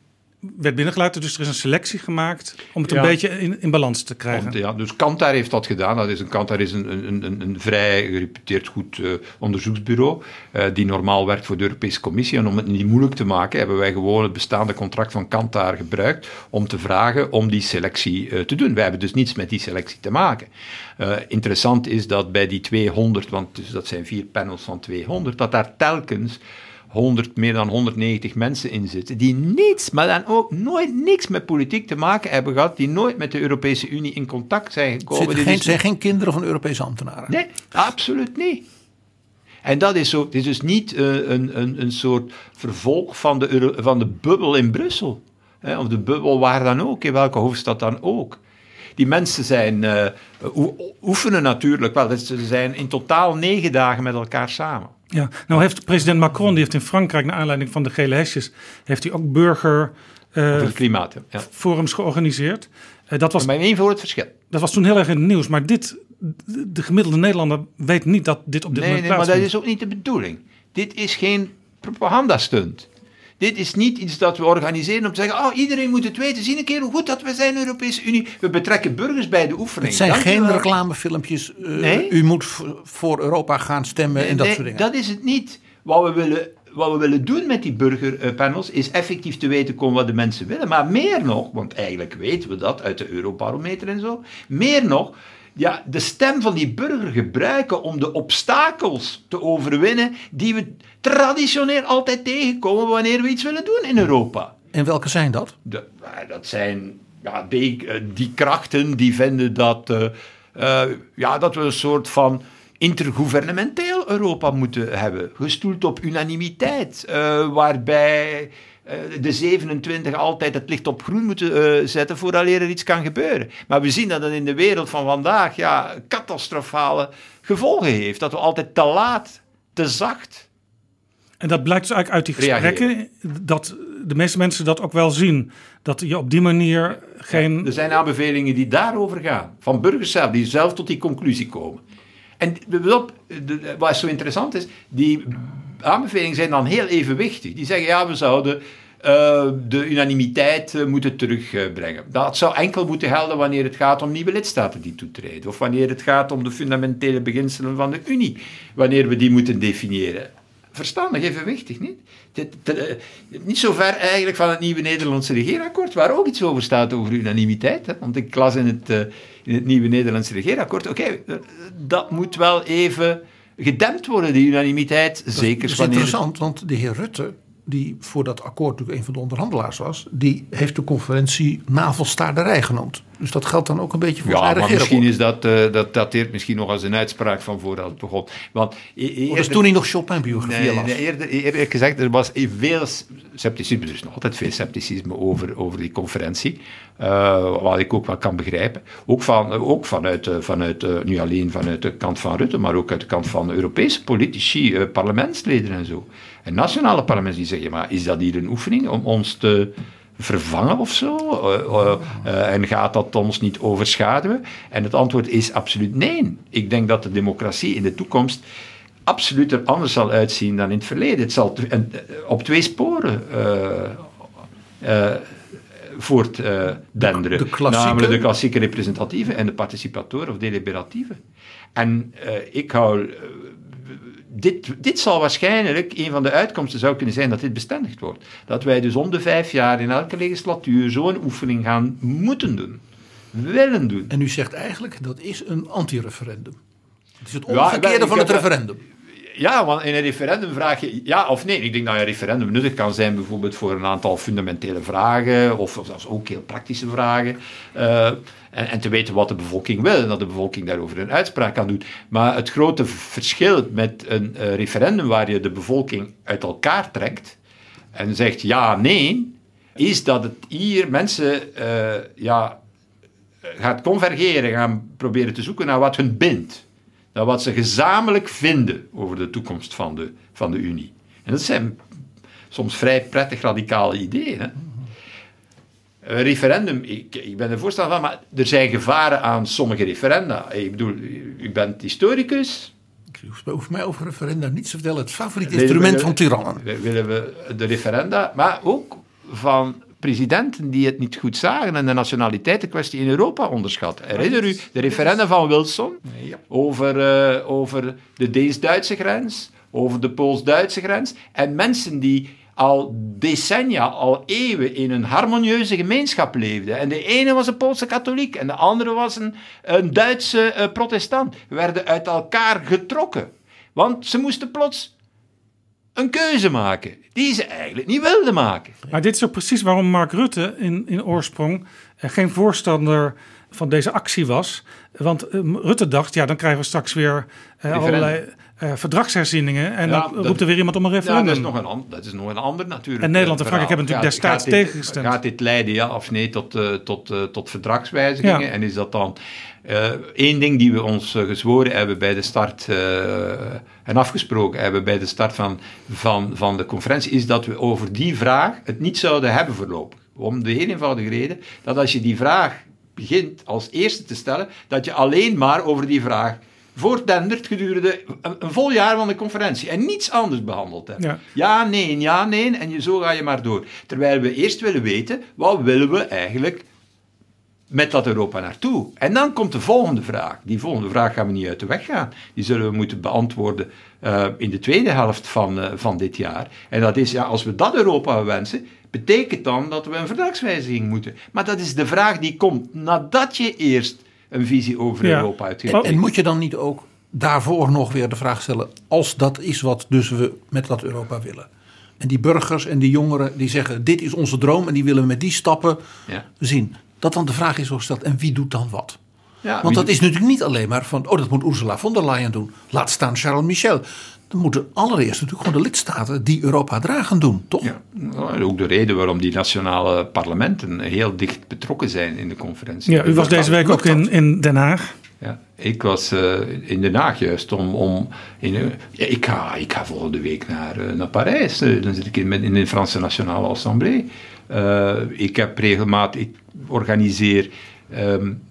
S3: werd binnengelaten. Dus er is een selectie gemaakt om het een beetje in, in, balans te krijgen.
S2: ja, dus Kantar heeft dat gedaan. Dat is een, Kantar is een, een, een, een vrij gereputeerd goed uh, onderzoeksbureau uh, die normaal werkt voor de Europese Commissie. En om het niet moeilijk te maken hebben wij gewoon het bestaande contract van Kantar gebruikt om te vragen om die selectie uh, te doen. Wij hebben dus niets met die selectie te maken. interessant is dat bij die 200, want dus dat zijn vier panels van 200, dat daar telkens 100, meer dan 190 mensen in zitten, die niets, maar dan ook nooit niks met politiek te maken hebben gehad, die nooit met de Europese Unie in contact zijn gekomen.
S5: Het geen, zijn geen kinderen van Europese ambtenaren?
S2: Nee, absoluut niet. En dat is, zo, het is dus niet uh, een, een, een soort vervolg van de, Euro, van de bubbel in Brussel. Hè, of de bubbel waar dan ook, in welke hoofdstad dan ook. Die mensen zijn, uh, oefenen natuurlijk wel. Ze zijn in totaal negen dagen met elkaar samen.
S3: Ja, nou heeft president Macron, die heeft in Frankrijk, naar aanleiding van de gele hesjes, heeft hij ook burger...
S2: Uh, klimaat, ja.
S3: Forums georganiseerd. Uh, dat was,
S2: maar één voor het verschil.
S3: Dat was toen heel erg in het nieuws. Maar dit, de gemiddelde Nederlander weet niet dat dit op dit
S2: nee,
S3: moment
S2: nee, maar dat is ook niet de bedoeling. Dit is geen propagandastunt. Dit is niet iets dat we organiseren om te zeggen, oh, iedereen moet het weten. Zie een keer hoe goed dat we zijn, de Europese Unie. We betrekken burgers bij de oefening.
S5: Het zijn
S2: Dank
S5: geen reclamefilmpjes. eh,
S2: Nee?
S5: U moet voor Europa gaan stemmen en dat
S2: Nee,
S5: soort dingen.
S2: Dat is het niet. Wat we willen, wat we willen doen met die burgerpanels is effectief te weten komen wat de mensen willen. Maar meer nog, want eigenlijk weten we dat uit de Eurobarometer en zo. Meer nog, ja, de stem van die burger gebruiken om de obstakels te overwinnen die we traditioneel altijd tegenkomen wanneer we iets willen doen in Europa.
S5: En welke zijn dat?
S2: De- eh, dat zijn ja, die, eh, die krachten die vinden dat, eh, eh, ja, dat we een soort van intergouvernementeel Europa moeten hebben. Gestoeld op unanimiteit, waarbij de 27 altijd het licht op groen moeten eh, zetten vooraleer er iets kan gebeuren. Maar we zien dat het in de wereld van vandaag ja, catastrofale gevolgen heeft. Dat we altijd te laat, te zacht
S3: En dat blijkt dus eigenlijk uit die gesprekken dat de meeste mensen dat ook wel zien. Dat je op die manier geen.
S2: Er zijn aanbevelingen die daarover gaan. Van burgers zelf, die zelf tot die conclusie komen. En wat, wat zo interessant is, die aanbevelingen zijn dan heel evenwichtig. Die zeggen, ja, we zouden eh, de unanimiteit eh, moeten terugbrengen. Dat zou enkel moeten gelden wanneer het gaat om nieuwe lidstaten die toetreden. Of wanneer het gaat om de fundamentele beginselen van de Unie. Wanneer we die moeten definiëren. Verstandig, evenwichtig, niet? Dit, eh, niet zo ver eigenlijk van het nieuwe Nederlandse regeerakkoord, waar ook iets over staat over unanimiteit. Want ik las in het, in het nieuwe Nederlandse regeerakkoord, oké, dat moet wel even gedempt worden, die unanimiteit. Zeker
S5: Dat is
S2: wanneer...
S5: interessant, want de heer Rutte, die voor dat akkoord natuurlijk een van de onderhandelaars was, die heeft de conferentie navelstaarderij genoemd. Dus dat geldt dan ook een beetje voor
S2: Ja, maar misschien is dat, eh, dat dateert misschien nog als een uitspraak van voordat het begon. Want e-
S5: Dat is
S2: eerder-
S5: toen hij nog Chopin-biografie
S2: Nee,
S5: las.
S2: nee, eerder, eerlijk gezegd, er was veel scepticisme, er is nog altijd veel scepticisme over, over die conferentie, eh, wat ik ook wel kan begrijpen. Ook, van, ook vanuit, eh, vanuit eh, niet alleen vanuit de kant van Rutte, maar ook uit de kant van Europese politici, eh, parlementsleden en zo. En nationale parlementen die zeggen, maar is dat hier een oefening om ons te vervangen of zo? Eh, eh, eh, en gaat dat ons niet overschaduwen? En het antwoord is absoluut nee. Ik denk dat de democratie in de toekomst absoluut er anders zal uitzien dan in het verleden. Het zal op twee sporen voortdenderen.
S5: De-
S2: Namelijk de klassieke representatieve en de participatoren of deliberatieve. En ik hou... dit, dit zal waarschijnlijk, een van de uitkomsten zou kunnen zijn dat dit bestendigd wordt. Dat wij dus om de vijf jaar in elke legislatuur zo'n oefening gaan moeten doen. Willen doen.
S5: En u zegt eigenlijk dat is een anti-referendum. Het is het
S2: Ja,
S5: omgekeerde
S2: ik
S5: van het referendum.
S2: Ja, want in een referendum vraag je ja of nee. Ik denk dat een referendum nuttig kan zijn bijvoorbeeld voor een aantal fundamentele vragen of zelfs ook heel praktische vragen. Eh, en, en te weten wat de bevolking wil en dat de bevolking daarover een uitspraak kan doen. Maar het grote verschil met een eh, referendum waar je de bevolking uit elkaar trekt en zegt ja, nee, is dat het hier mensen eh, ja, gaat convergeren, gaan proberen te zoeken naar wat hun bindt. Naar wat ze gezamenlijk vinden over de toekomst van de, van de Unie. En dat zijn soms vrij prettig radicale ideeën. Hè? Een referendum, ik, ik ben er voorstander van, maar er zijn gevaren aan sommige referenda. Ik bedoel, u bent historicus.
S5: U hoeft- mij over referenda niets te vertellen. Het favoriete instrument
S2: we-
S5: van tirannen.
S2: we- Willen we de referenda, maar ook van presidenten die het niet goed zagen en de nationaliteitenkwestie in Europa onderschat. Herinner u de referenda van Wilson over, eh, over de Deens-Duitse grens, over de Pools-Duitse grens en mensen die al decennia, al eeuwen in een harmonieuze gemeenschap leefden. En de ene was een Poolse katholiek en de andere was een, een Duitse eh, protestant. Werden uit elkaar getrokken. Want ze moesten plots een keuze maken die ze eigenlijk niet wilden maken.
S3: Maar dit is ook precies waarom Mark Rutte in, in oorsprong eh, geen voorstander van deze actie was. Want eh, Rutte dacht, ja, dan krijgen we straks weer eh, allerlei eh, verdragsherzieningen. En
S2: Ja,
S3: dan
S2: dat-
S3: roept er weer iemand om een
S2: Ja,
S3: referendum.
S2: dat is nog een, dat is nog een ander natuurlijk.
S3: En Nederland en Frankrijk hebben
S2: verhaal.
S3: natuurlijk
S2: Gaat-
S3: destijds
S2: gaat dit-
S3: tegengestemd.
S2: Gaat dit leiden, ja of nee, tot, eh, tot, eh, tot verdragswijzigingen?
S3: Ja.
S2: En is dat dan één ding die we ons gezworen hebben bij de start en afgesproken hebben bij de start van, van, van de conferentie, is dat we over die vraag het niet zouden hebben voorlopig. Om de heel eenvoudige reden dat als je die vraag begint als eerste te stellen, dat je alleen maar over die vraag voor Dendert gedurende een, een, vol jaar van de conferentie en niets anders behandeld hebben. Ja. ja, nee, ja, nee, en je, zo ga je maar door. Terwijl we eerst willen weten, wat willen we eigenlijk met dat Europa naartoe? En dan komt de volgende vraag. Die volgende vraag gaan we niet uit de weg gaan. Die zullen we moeten beantwoorden uh, in de tweede helft van, uh, van dit jaar. En dat is, ja, als we dat Europa wensen, betekent dan dat we een verdragswijziging moeten. Maar dat is de vraag die komt nadat je eerst een visie over Europa uitgeeft.
S5: En moet je dan niet ook daarvoor nog weer de vraag stellen, als dat is wat dus we met dat Europa willen? En die burgers en die jongeren die zeggen, dit is onze droom en die willen we met die stappen ja. zien. Dat dan de vraag is gesteld, en wie doet dan wat? Ja, Want dat is natuurlijk niet alleen maar van, oh dat moet Ursula von der Leyen doen. Laat staan Charles Michel. Dan moeten allereerst natuurlijk gewoon de lidstaten die Europa dragen doen, toch? Ja,
S2: ook de reden waarom die nationale parlementen heel dicht betrokken zijn in de conferentie.
S3: Ja, u was deze week ook in, in Den Haag.
S2: Ja, ik was uh, in Den Haag juist om. om in, ja, ik, ga, ik ga volgende week naar, uh, naar Parijs. Uh, dan zit ik in, in de Franse Nationale Assemblée. ik heb regelmatig. Ik organiseer. Um,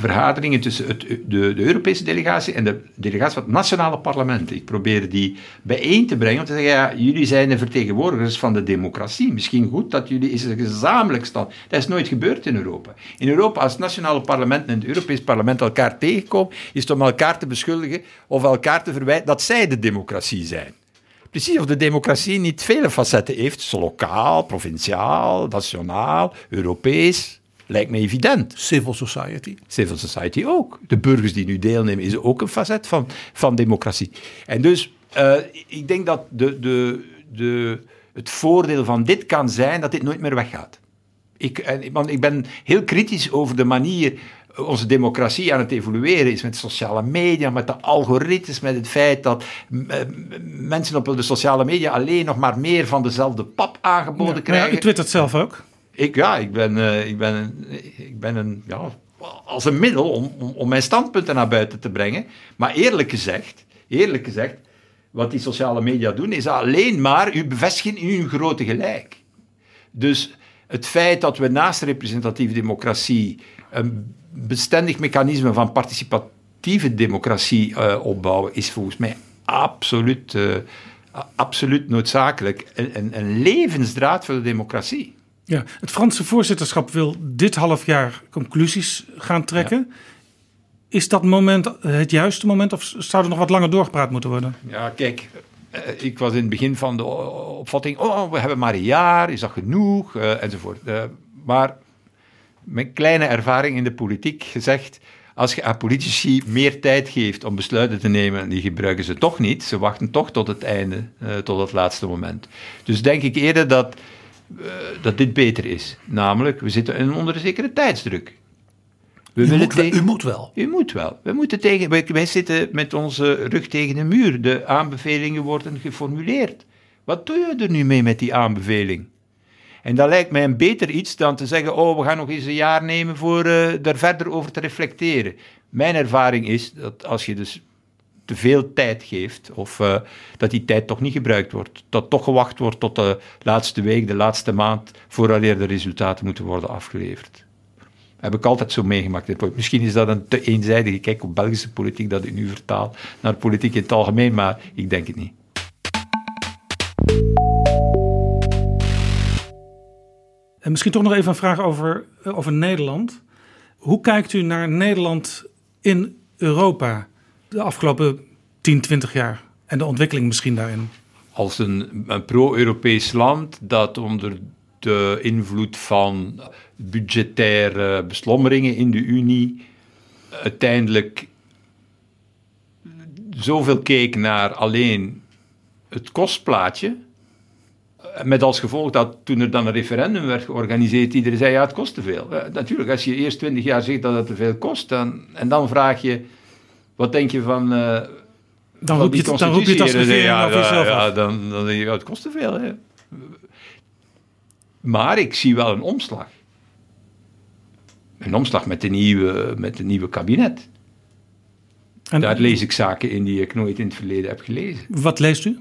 S2: vergaderingen tussen het, de, de, Europese delegatie en de delegatie van het nationale parlement. Ik probeer die bijeen te brengen om te zeggen, ja, jullie zijn de vertegenwoordigers van de democratie. Misschien goed dat jullie eens gezamenlijk staan. Dat is nooit gebeurd in Europa. In Europa, als het nationale parlement en het Europees parlement elkaar tegenkomen, is het om elkaar te beschuldigen of elkaar te verwijten dat zij de democratie zijn. Precies of de democratie niet vele facetten heeft, lokaal, provinciaal, nationaal, Europees, Lijkt me evident.
S5: Civil society.
S2: Civil society ook. De burgers die nu deelnemen is ook een facet van, van democratie. En dus, uh, ik denk dat de, de, de, het voordeel van dit kan zijn dat dit nooit meer weggaat. Ik, want ik ben heel kritisch over de manier onze democratie aan het evolueren is met sociale media, met de algoritmes, met het feit dat mensen op de sociale media alleen nog maar meer van dezelfde pap aangeboden ja, krijgen. Ja,
S3: u twittert zelf ook.
S2: Ik, ja, ik ben, uh, ik ben, ik ben een, ja, als een middel om, om, om, mijn standpunten naar buiten te brengen. Maar eerlijk gezegd, eerlijk gezegd, wat die sociale media doen, is alleen maar u bevestigen in uw grote gelijk. Dus het feit dat we naast representatieve democratie een bestendig mechanisme van participatieve democratie uh, opbouwen, is volgens mij absoluut, uh, absoluut noodzakelijk. Een, een levensdraad voor de democratie.
S3: Ja, het Franse voorzitterschap wil dit half jaar conclusies gaan trekken. Is dat moment het juiste moment of zou er nog wat langer doorgepraat moeten worden?
S2: Ja, kijk, eh, ik was in het begin van de opvatting, oh, we hebben maar een jaar, is dat genoeg, uh, enzovoort. Uh, maar met kleine ervaring in de politiek gezegd, als je aan politici meer tijd geeft om besluiten te nemen, die gebruiken ze toch niet. Ze wachten toch tot het einde, tot het laatste moment. Dus denk ik eerder dat uh, dat dit beter is. Namelijk, we zitten onder een zekere tijdsdruk.
S5: We u, moet tegen, u moet wel.
S2: U moet wel. We moeten tegen, wij, wij zitten met onze rug tegen de muur. De aanbevelingen worden geformuleerd. Wat doe je er nu mee met die aanbeveling? En dat lijkt mij een beter iets dan te zeggen: Oh, we gaan nog eens een jaar nemen voor uh, daar verder over te reflecteren. Mijn ervaring is dat als je dus veel tijd geeft, of uh, dat die tijd toch niet gebruikt wordt. Dat toch gewacht wordt tot de laatste week, de laatste maand, vooraleer de resultaten moeten worden afgeleverd. Heb ik altijd zo meegemaakt. Misschien is dat een te eenzijdige kijk op Belgische politiek dat ik nu vertaal naar politiek in het algemeen, maar ik denk het niet.
S3: En misschien toch nog even een vraag over, eh, over Nederland. Hoe kijkt u naar Nederland in Europa? De afgelopen 10, 20 jaar en de ontwikkeling misschien daarin?
S2: Als een, pro-Europees land dat onder de invloed van budgettaire beslommeringen in de Unie uiteindelijk zoveel keek naar alleen het kostplaatje. Met als gevolg dat toen er dan een referendum werd georganiseerd, iedereen zei ja, het kost te veel. natuurlijk, als je eerst twintig jaar zegt dat het te veel kost, dan, en dan vraag je wat denk je van. Uh,
S3: dan, roep je, dan roep je het als regering ja, over jezelf
S2: ja, dan, dan denk je, het kost te veel. Hè. Maar ik zie wel een omslag. Een omslag met een nieuwe, met een nieuwe kabinet. En, Daar lees ik zaken in die ik nooit in het verleden heb gelezen.
S3: Wat leest u?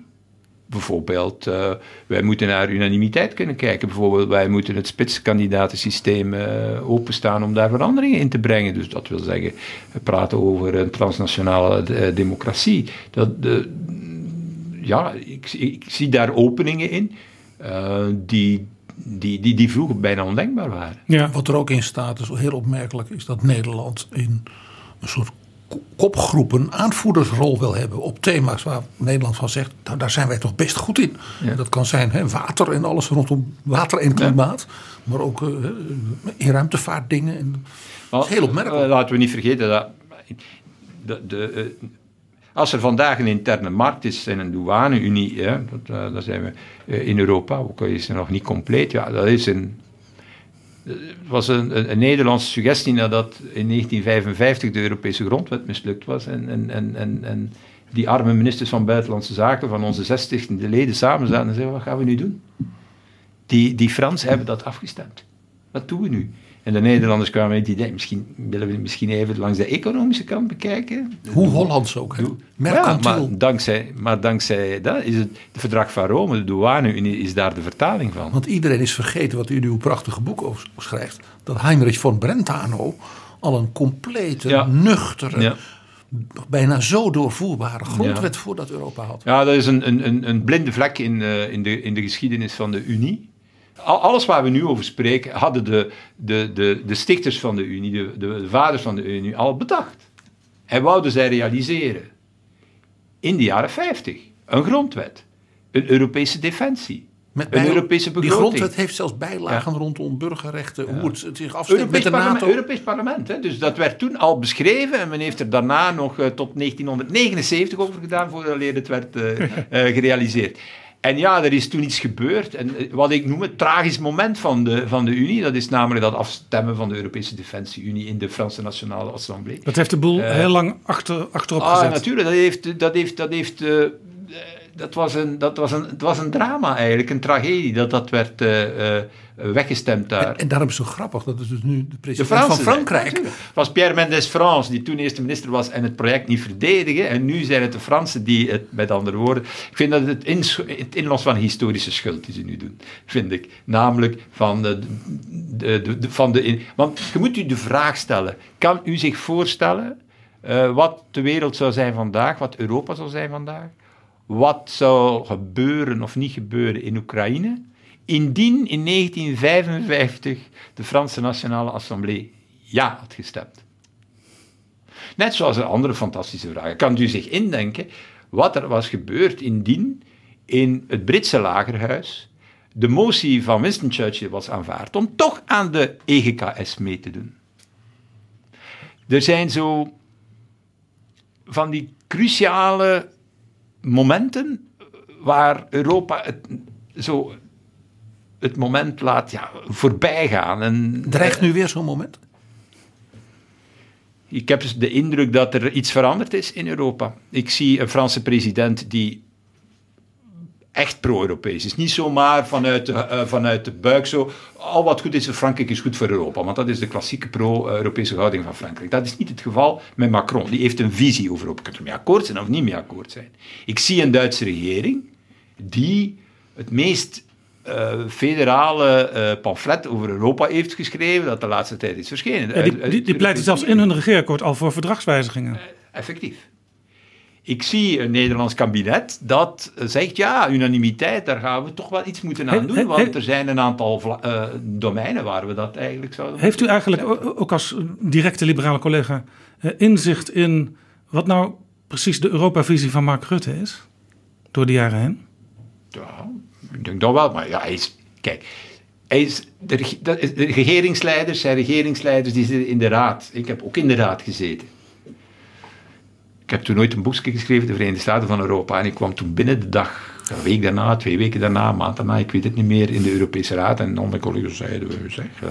S2: Bijvoorbeeld, uh, wij moeten naar unanimiteit kunnen kijken. Bijvoorbeeld, wij moeten het spitskandidatensysteem uh, openstaan om daar veranderingen in te brengen. Dus dat wil zeggen, we praten over een transnationale uh, democratie. Dat, de, ja, ik, ik, zie daar openingen in die, die, die, die vroeger bijna ondenkbaar waren.
S5: Ja. Wat er ook in staat, is heel opmerkelijk, is dat Nederland in een soort kopgroepen aanvoerdersrol wil hebben op thema's waar Nederland van zegt, nou daar zijn wij toch best goed in. Dat kan zijn hè, water en alles rondom water en klimaat, maar ook uh, in ruimtevaartdingen. En, dat is heel opmerkelijk.
S2: Uh, laten we niet vergeten dat de, de, uh, als er vandaag een interne markt is en een douane-unie, dat, dat zijn we in Europa, ook is het nog niet compleet, ja, dat is een was een, een, Nederlandse suggestie nadat in 1955 de Europese grondwet mislukt was. En, en, en, en, en die arme ministers van Buitenlandse Zaken van onze zestigende leden samen zaten en zeiden: wat gaan we nu doen? Die, die Fransen hebben dat afgestemd. Wat doen we nu? En de Nederlanders kwamen met het idee, misschien willen we misschien even langs de economische kant bekijken.
S5: Hoe Hollands ook, hè? Ja,
S2: maar dankzij, maar dankzij dat is het, het verdrag van Rome, de douane-unie, is daar de vertaling van.
S5: Want iedereen is vergeten wat u in uw prachtige boek over schrijft. Dat Heinrich von Brentano al een complete, nuchtere, bijna zo doorvoerbare grondwet voordat Europa had.
S2: Ja, dat is een, een, een blinde vlek in, uh, in, de, in de geschiedenis van de Unie alles waar we nu over spreken, hadden de, de, de, de stichters van de Unie, de, de, vaders van de Unie, al bedacht. En wouden zij realiseren. In de jaren 50. Een grondwet. Een Europese defensie. Met een Europese begroting.
S5: Die grondwet heeft zelfs bijlagen rondom burgerrechten, hoe het zich afstemt met de
S2: NATO. Europees parlement. Hè? Dus dat werd toen al beschreven en men heeft er daarna nog uh, tot 1979 over gedaan voordat het werd uh, uh, gerealiseerd. En ja, er is toen iets gebeurd. En eh, wat ik noem het tragisch moment van de, van de Unie, dat is namelijk dat afstemmen van de Europese Defensie-Unie in de Franse Nationale Assemblée.
S3: Dat heeft de boel uh, heel lang achter, achterop ah, gezet.
S2: natuurlijk. Dat heeft, dat heeft, dat heeft uh, dat was, een, dat was een, het was een drama eigenlijk, een tragedie dat dat werd uh, weggestemd daar.
S5: En, en, daarom is het zo grappig, dat is dus nu de president van Frankrijk. Het
S2: was Pierre Mendes France, die toen eerste minister was en het project niet verdedigen. En nu zijn het de Fransen die het, met andere woorden... Ik vind dat het, in, het inlos van historische schuld die ze nu doen, vind ik. Namelijk van de... de, de, de van de want je moet u de vraag stellen, kan u zich voorstellen... Uh, wat de wereld zou zijn vandaag, wat Europa zou zijn vandaag, wat zou gebeuren of niet gebeuren in Oekraïne, indien in 1955 de Franse Nationale Assemblée ja had gestemd. Net zoals een andere fantastische vraag. Kan u zich indenken wat er was gebeurd indien in het Britse lagerhuis de motie van Winston Churchill was aanvaard om toch aan de EGKS mee te doen? Er zijn zo van die cruciale momenten waar Europa het, zo het moment laat ja, voorbij gaan. En,
S5: Dreigt nu weer zo'n moment?
S2: Ik heb de indruk dat er iets veranderd is in Europa. Ik zie een Franse president die echt pro-Europees is. Niet zomaar vanuit de, uh, vanuit de buik zo. Al wat goed is voor Frankrijk is goed voor Europa. Want dat is de klassieke pro-Europese houding van Frankrijk. Dat is niet het geval met Macron. Die heeft een visie over Europa. Je kunt er mee akkoord zijn of niet mee akkoord zijn. Ik zie een Duitse regering die het meest uh, federale uh, pamflet over Europa heeft geschreven dat de laatste tijd is verschenen.
S3: Ja, die, die, die pleiten zelfs in hun regeerakkoord al voor verdragswijzigingen.
S2: effectief. Ik zie een Nederlands kabinet dat zegt, ja, unanimiteit, daar gaan we toch wel iets moeten aan doen, want er zijn een aantal domeinen waar we dat eigenlijk zouden...
S3: Heeft u eigenlijk ook als directe liberale collega inzicht in wat nou precies de Europavisie van Mark Rutte is, door de jaren heen?
S2: Ja, denk dat wel, maar ja, hij is, kijk, hij is, de, de regeringsleiders zijn regeringsleiders die zitten in de raad. Ik heb ook in de raad gezeten. Ik heb toen nooit een boekje geschreven, de Verenigde Staten van Europa. En ik kwam toen binnen de dag, een week daarna, twee weken daarna, een maand daarna, ik weet het niet meer, in de Europese Raad. En dan mijn collega's zeiden, zeg, uh,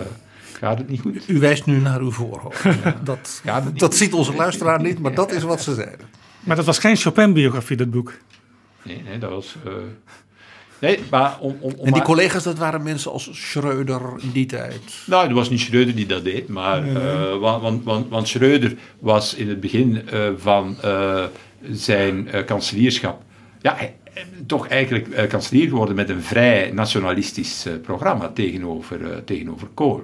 S2: gaat het niet goed?
S5: U wijst nu naar uw voorhoofd. dat dat ziet onze luisteraar niet, maar dat is wat ze zeiden.
S3: Maar dat was geen Chopin-biografie, dat boek?
S2: Nee, nee, dat was... Uh, Nee, maar om, om,
S5: en die collega's, dat waren mensen als Schreuder in die tijd?
S2: Nou, het was niet Schreuder die dat deed, maar, uh, want, want, want, Schreuder was in het begin uh, van uh, zijn kanselierschap. Ja, hij, toch eigenlijk uh, kanselier geworden met een vrij nationalistisch programma tegenover, tegenover Kool.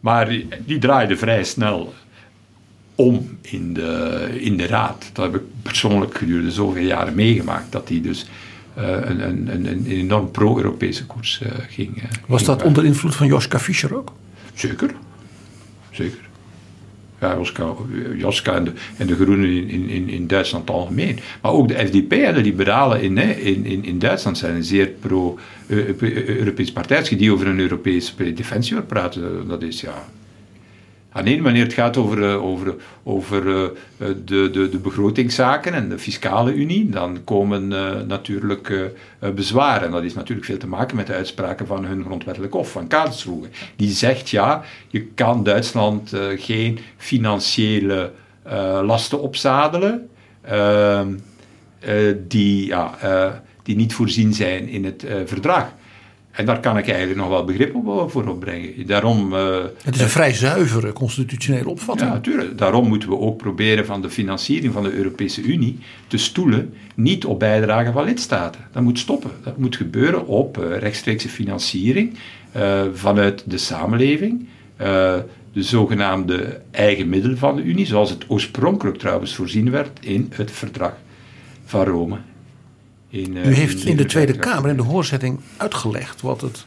S2: Maar die, die draaide vrij snel om in de, in de raad. Dat heb ik persoonlijk gedurende zoveel jaren meegemaakt. Dat hij dus uh, een, een, een, een, enorm pro-Europese koers uh, ging. Uh,
S5: Was dat onder invloed van Joschka Fischer ook?
S2: Zeker. Zeker. Ja, Joska, Joska en, de, en de Groenen in, in, in Duitsland algemeen. Maar ook de FDP en de Liberalen in, in, in, in Duitsland zijn een zeer pro-Europees partijtje die over een Europese defensie wil praten. Dat is ja, Ah, nee, wanneer het gaat over, uh, over, over uh, de, de, de begrotingszaken en de fiscale unie, dan komen natuurlijk bezwaren. En dat is natuurlijk veel te maken met de uitspraken van hun grondwettelijk hof, van Karlsruhe. Die zegt, ja, je kan Duitsland geen financiële lasten opzadelen ehm, die, ja, die niet voorzien zijn in het verdrag. En daar kan ik eigenlijk nog wel begrip voor opbrengen. Daarom, uh,
S5: het is een vrij zuivere constitutionele opvatting.
S2: Ja, natuurlijk. Daarom moeten we ook proberen van de financiering van de Europese Unie te stoelen niet op bijdragen van lidstaten. Dat moet stoppen. Dat moet gebeuren op uh, rechtstreekse financiering uh, vanuit de samenleving. de zogenaamde eigen middelen van de Unie, zoals het oorspronkelijk trouwens voorzien werd in het verdrag van Rome.
S5: In, uh, U heeft in, de Tweede Kamer in de hoorzetting uitgelegd wat het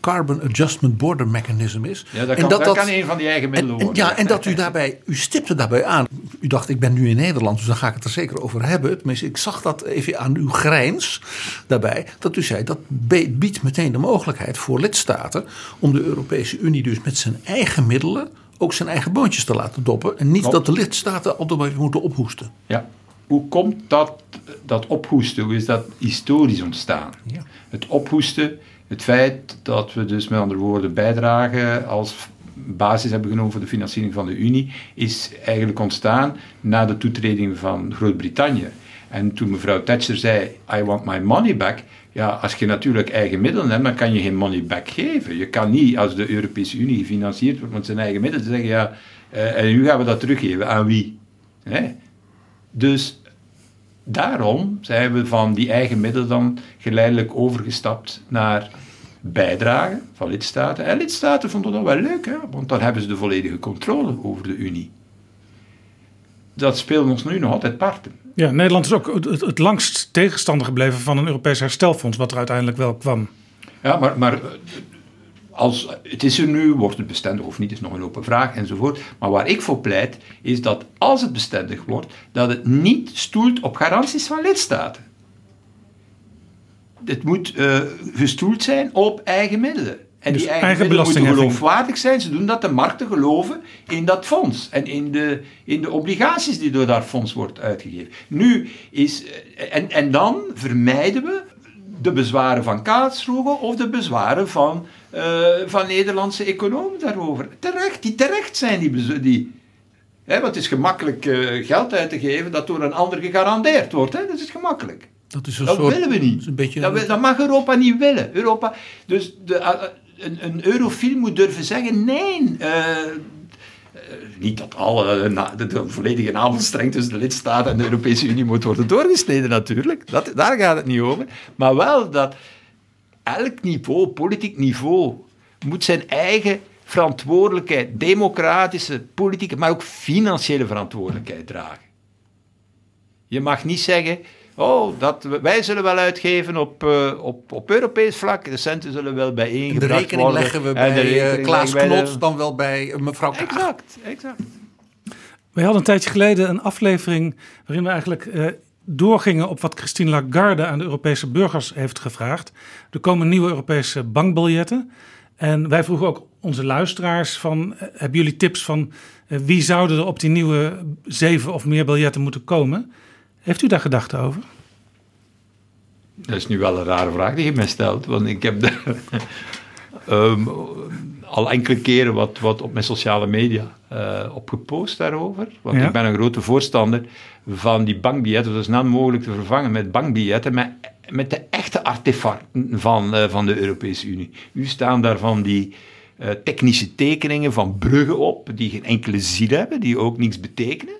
S5: Carbon Adjustment Border Mechanism is.
S2: Ja, dat kan, en dat, dat, kan een van die eigen middelen worden.
S5: Ja, en dat u daarbij, u stipte daarbij aan. U dacht, ik ben nu in Nederland, dus dan ga ik het er zeker over hebben. Tenminste, ik zag dat even aan uw grijns daarbij. Dat u zei, dat biedt meteen de mogelijkheid voor lidstaten om de Europese Unie dus met zijn eigen middelen ook zijn eigen boontjes te laten doppen. En niet dat de lidstaten altijd moeten ophoesten.
S2: Ja, hoe komt dat, dat ophoesten? Hoe is dat historisch ontstaan? Ja. Het ophoesten, het feit dat we dus met andere woorden bijdragen als basis hebben genomen voor de financiering van de Unie, is eigenlijk ontstaan na de toetreding van Groot-Brittannië. En toen mevrouw Thatcher zei, I want my money back, ja, als je natuurlijk eigen middelen hebt, dan kan je geen money back geven. Je kan niet, als de Europese Unie gefinancierd wordt met zijn eigen middelen, zeggen, ja, uh, en nu gaan we dat teruggeven. Aan wie? Nee. Dus daarom zijn we van die eigen middelen dan geleidelijk overgestapt naar bijdragen van lidstaten. En lidstaten vonden dat wel leuk, hè? want dan hebben ze de volledige controle over de Unie. Dat speelt ons nu nog altijd parten.
S3: Ja, Nederland is ook het, het langst tegenstander gebleven van een Europees herstelfonds, wat er uiteindelijk wel kwam.
S2: Ja, maar, maar als, het is er nu, wordt het bestendig of niet, is nog een open vraag enzovoort. Maar waar ik voor pleit, is dat als het bestendig wordt, dat het niet stoelt op garanties van lidstaten. Het moet uh, gestoeld zijn op eigen middelen. En dus die eigen, eigen middelen moeten geloofwaardig zijn. Ze doen dat de markten geloven in dat fonds. En in de, in de obligaties die door dat fonds wordt uitgegeven. Nu is... Eh, en, en dan vermijden we de bezwaren van Karlsruhe of de bezwaren van uh, van Nederlandse economen daarover. Terecht, die terecht zijn. Die, die, hè, want het is gemakkelijk uh, geld uit te geven dat door een ander gegarandeerd wordt. Hè? Dat is gemakkelijk. Dat, is een dat willen we niet. Een beetje dat, dat, mag Europa niet willen. Europa, dus de, uh, een, een eurofiel moet durven zeggen: nee. niet dat alle, de, de, volledige navelstreng tussen de lidstaten en de Europese Unie moet worden doorgesneden, natuurlijk. Dat, daar gaat het niet over. Maar wel dat elk niveau, politiek niveau, moet zijn eigen verantwoordelijkheid, democratische, politieke, maar ook financiële verantwoordelijkheid dragen. Je mag niet zeggen, oh, dat, wij zullen wel uitgeven op, uh, op, op Europees vlak, de centen zullen wel bijeengebracht worden.
S5: De rekening leggen we bij uh, Klaas Knot, dan wel bij uh, mevrouw Kaag.
S2: Exact, exact.
S3: We hadden een tijdje geleden een aflevering waarin we eigenlijk doorgingen op wat Christine Lagarde aan de Europese burgers heeft gevraagd. Er komen nieuwe Europese bankbiljetten. En wij vroegen ook onze luisteraars van, eh, hebben jullie tips van eh, wie zouden er op die nieuwe zeven of meer biljetten moeten komen? Heeft u daar gedachten over?
S2: Dat is nu wel een rare vraag die je mij stelt, want ik heb daar um, al enkele keren wat, wat op mijn sociale media uh, op gepost daarover. Want ik ben een grote voorstander van die bankbiljetten zo snel mogelijk te vervangen met bankbiljetten met, met de echte artefacten van, uh, van de Europese Unie. Nu staan daar van die uh, technische tekeningen van bruggen op, die geen enkele zin hebben, die ook niets betekenen.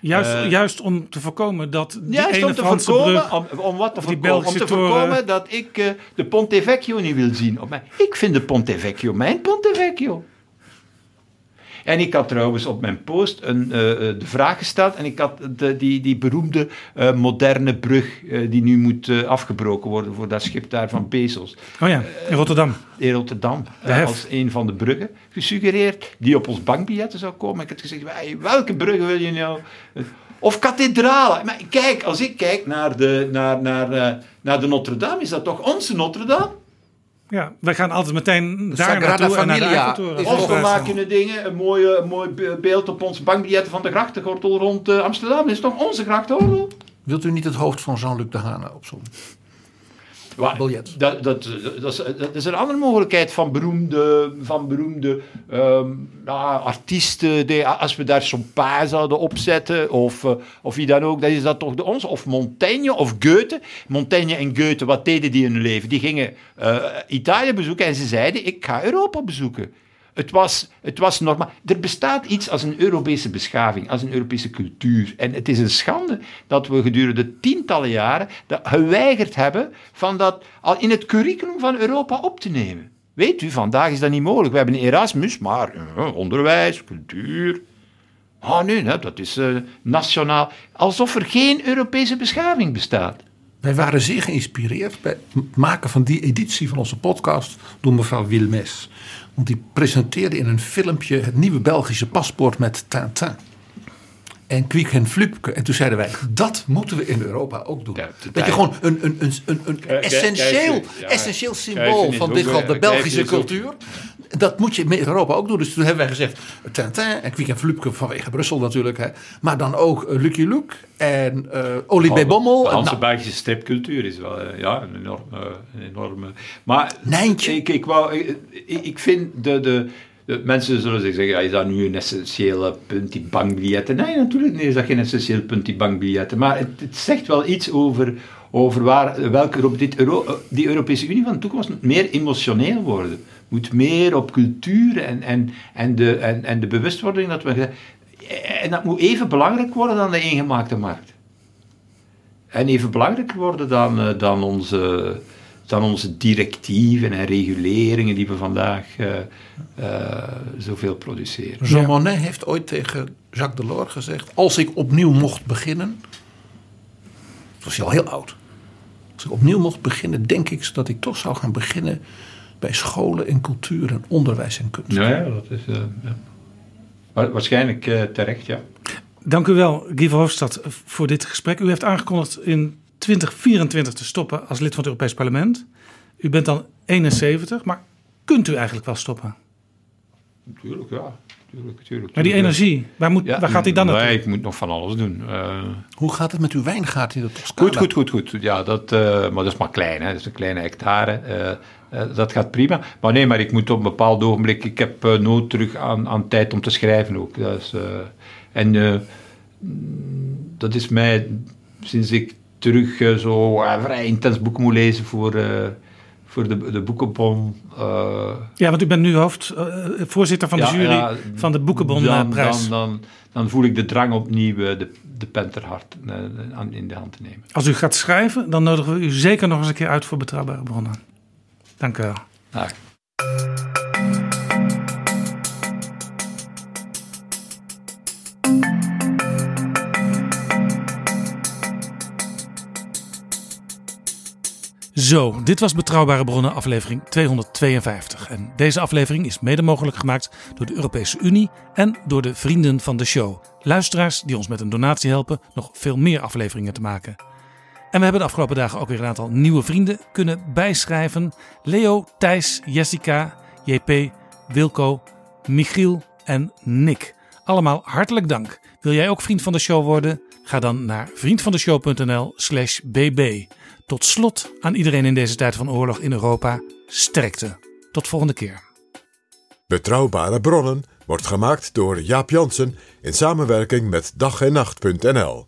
S3: Juist,
S2: Eh,
S3: juist om te voorkomen dat die
S2: Juist
S3: ene
S2: om te
S3: Franse
S2: voorkomen,
S3: brug...
S2: om, om wat te voorkomen, om te voorkomen dat ik eh, de Ponte Vecchio niet wil zien. Op mij. Ik vind de Ponte Vecchio mijn Ponte Vecchio. En ik had trouwens op mijn post een, eh, eh, de vraag gesteld en ik had de, die, die beroemde eh, moderne brug die nu moet afgebroken worden voor dat schip daar van Bezos
S3: Oh ja, in Rotterdam.
S2: in Rotterdam als een van de bruggen gesuggereerd die op ons bankbiljetten zou komen. Ik had gezegd, "Wij, welke bruggen wil je nou? Of kathedralen. Maar kijk, als ik kijk naar de, naar, naar, naar de Notre-Dame, is dat toch onze Notre-Dame?
S3: Ja, wij gaan altijd meteen daar
S5: Sagrada
S3: naartoe en naar de
S2: Of we maken een, dingen, een, mooie, een mooi be- beeld op ons bankbiljetten van de grachtengordel rond eh, Amsterdam. Dat is toch onze grachtengordel?
S5: Wilt u niet het hoofd van Jean-Luc Dehane opzommen? Biljet.
S2: Dat, dat, dat, is, dat is een andere mogelijkheid van beroemde, van beroemde ehm, ja, artiesten. Die, als we daar Chopin zouden opzetten, of, eh, of wie dan ook, dan is dat toch de onze. Of Montaigne of Goethe. Montaigne en Goethe, wat deden die in hun leven? Die gingen eh, Italië bezoeken en ze zeiden: Ik ga Europa bezoeken. Het was, het was normaal. Er bestaat iets als een Europese beschaving, als een Europese cultuur. En het is een schande dat we gedurende tientallen jaren dat geweigerd hebben van dat al in het curriculum van Europa op te nemen. Weet u, vandaag is dat niet mogelijk. We hebben Erasmus, maar eh, onderwijs, cultuur. Ah, nee, dat is eh, nationaal. Alsof er geen Europese beschaving bestaat.
S5: Wij waren zeer geïnspireerd bij het maken van die editie van onze podcast door mevrouw Wilmes. Want die presenteerde in een filmpje het nieuwe Belgische paspoort met Tintin. En Kwiek en Flupke. En toen zeiden wij, dat moeten we in Europa ook doen. Dat je gewoon een, een, een, een, een essentieel,
S2: kijk, ja.
S5: essentieel symbool van dit geval
S2: eh,
S5: de Belgische cultuur. Dat moet je in Europa ook doen. Dus toen hebben wij gezegd, Tintin en Kwiek en Flupke vanwege Brussel natuurlijk. Hè. Maar dan ook uh, Lucky Luke en uh, Olivier Bommel.
S2: De
S5: En
S2: Hanse
S5: nou,
S2: Belgische stripcultuur is wel eh, ja, een enorme... Een enorme maar
S5: Nijntje.
S2: Ik, ik, wou, ik, ik vind de, de, de mensen zullen zeggen, ja, is dat nu een essentiële punt, die bankbiljetten? Nee, natuurlijk niet is dat geen essentieel punt, die bankbiljetten. Maar het, het zegt wel iets over, over waar, welke dit Euro, eh, die Europese Unie van de toekomst meer emotioneel worden. Moet meer op cultuur en, en, en, de, en, en de bewustwording dat we... En dat moet even belangrijk worden dan de eengemaakte markt. En even belangrijker worden dan, uh, dan, onze, dan onze directieven en reguleringen die we vandaag uh, uh, zoveel produceren.
S5: Jean Monnet heeft ooit tegen Jacques Delors gezegd: Als ik opnieuw mocht beginnen. Dat was hij al heel oud. Als ik opnieuw mocht beginnen, denk ik dat ik toch zou gaan beginnen bij scholen en cultuur en onderwijs en kunst.
S2: Ja, ja dat is. Ja. Waarschijnlijk terecht, ja.
S3: Dank u wel, Guy Verhofstadt, voor dit gesprek. U heeft aangekondigd in 2024 te stoppen als lid van het Europees Parlement. U bent dan 71, maar kunt u eigenlijk wel stoppen?
S2: Tuurlijk, ja. Tuurlijk, tuurlijk,
S3: maar die energie, waar, moet,
S2: ja,
S3: waar gaat die dan naartoe?
S2: Nee, ik moet nog van alles doen. Uh,
S5: Hoe gaat het met uw wijngaard in de Toscana?
S2: Goed, goed, goed. goed. Ja, dat, uh, maar dat is maar klein, hè. dat is een kleine hectare. Uh, dat gaat prima. Maar nee, maar ik moet op een bepaald ogenblik... Ik heb nood terug aan, aan tijd om te schrijven ook. Dat is, en dat is mij, sinds ik terug zo vrij intens boeken moet lezen voor, voor de, de boekenbon.
S3: ja, want u bent nu hoofd, voorzitter van de jury
S2: ja,
S3: van de boekenbonprijs.
S2: Dan, dan, dan, voel ik de drang opnieuw de, de pen ter hart in de hand te nemen.
S3: Als u gaat schrijven, dan nodigen we u zeker nog eens een keer uit voor betrouwbare bronnen. Dank u wel.
S2: Dag.
S3: Zo, dit was Betrouwbare Bronnen, aflevering 252. En deze aflevering is mede mogelijk gemaakt door de Europese Unie en door de vrienden van de show. Luisteraars die ons met een donatie helpen nog veel meer afleveringen te maken. En we hebben de afgelopen dagen ook weer een aantal nieuwe vrienden kunnen bijschrijven. Leo, Thijs, Jessica, JP, Wilco, Michiel en Nick. Allemaal hartelijk dank. Wil jij ook vriend van de show worden? Ga dan naar vriendvandeshow.nl slash bb. Tot slot aan iedereen in deze tijd van oorlog in Europa sterkte. Tot volgende keer.
S4: Betrouwbare bronnen wordt gemaakt door Jaap Jansen in samenwerking met dag en nacht.nl.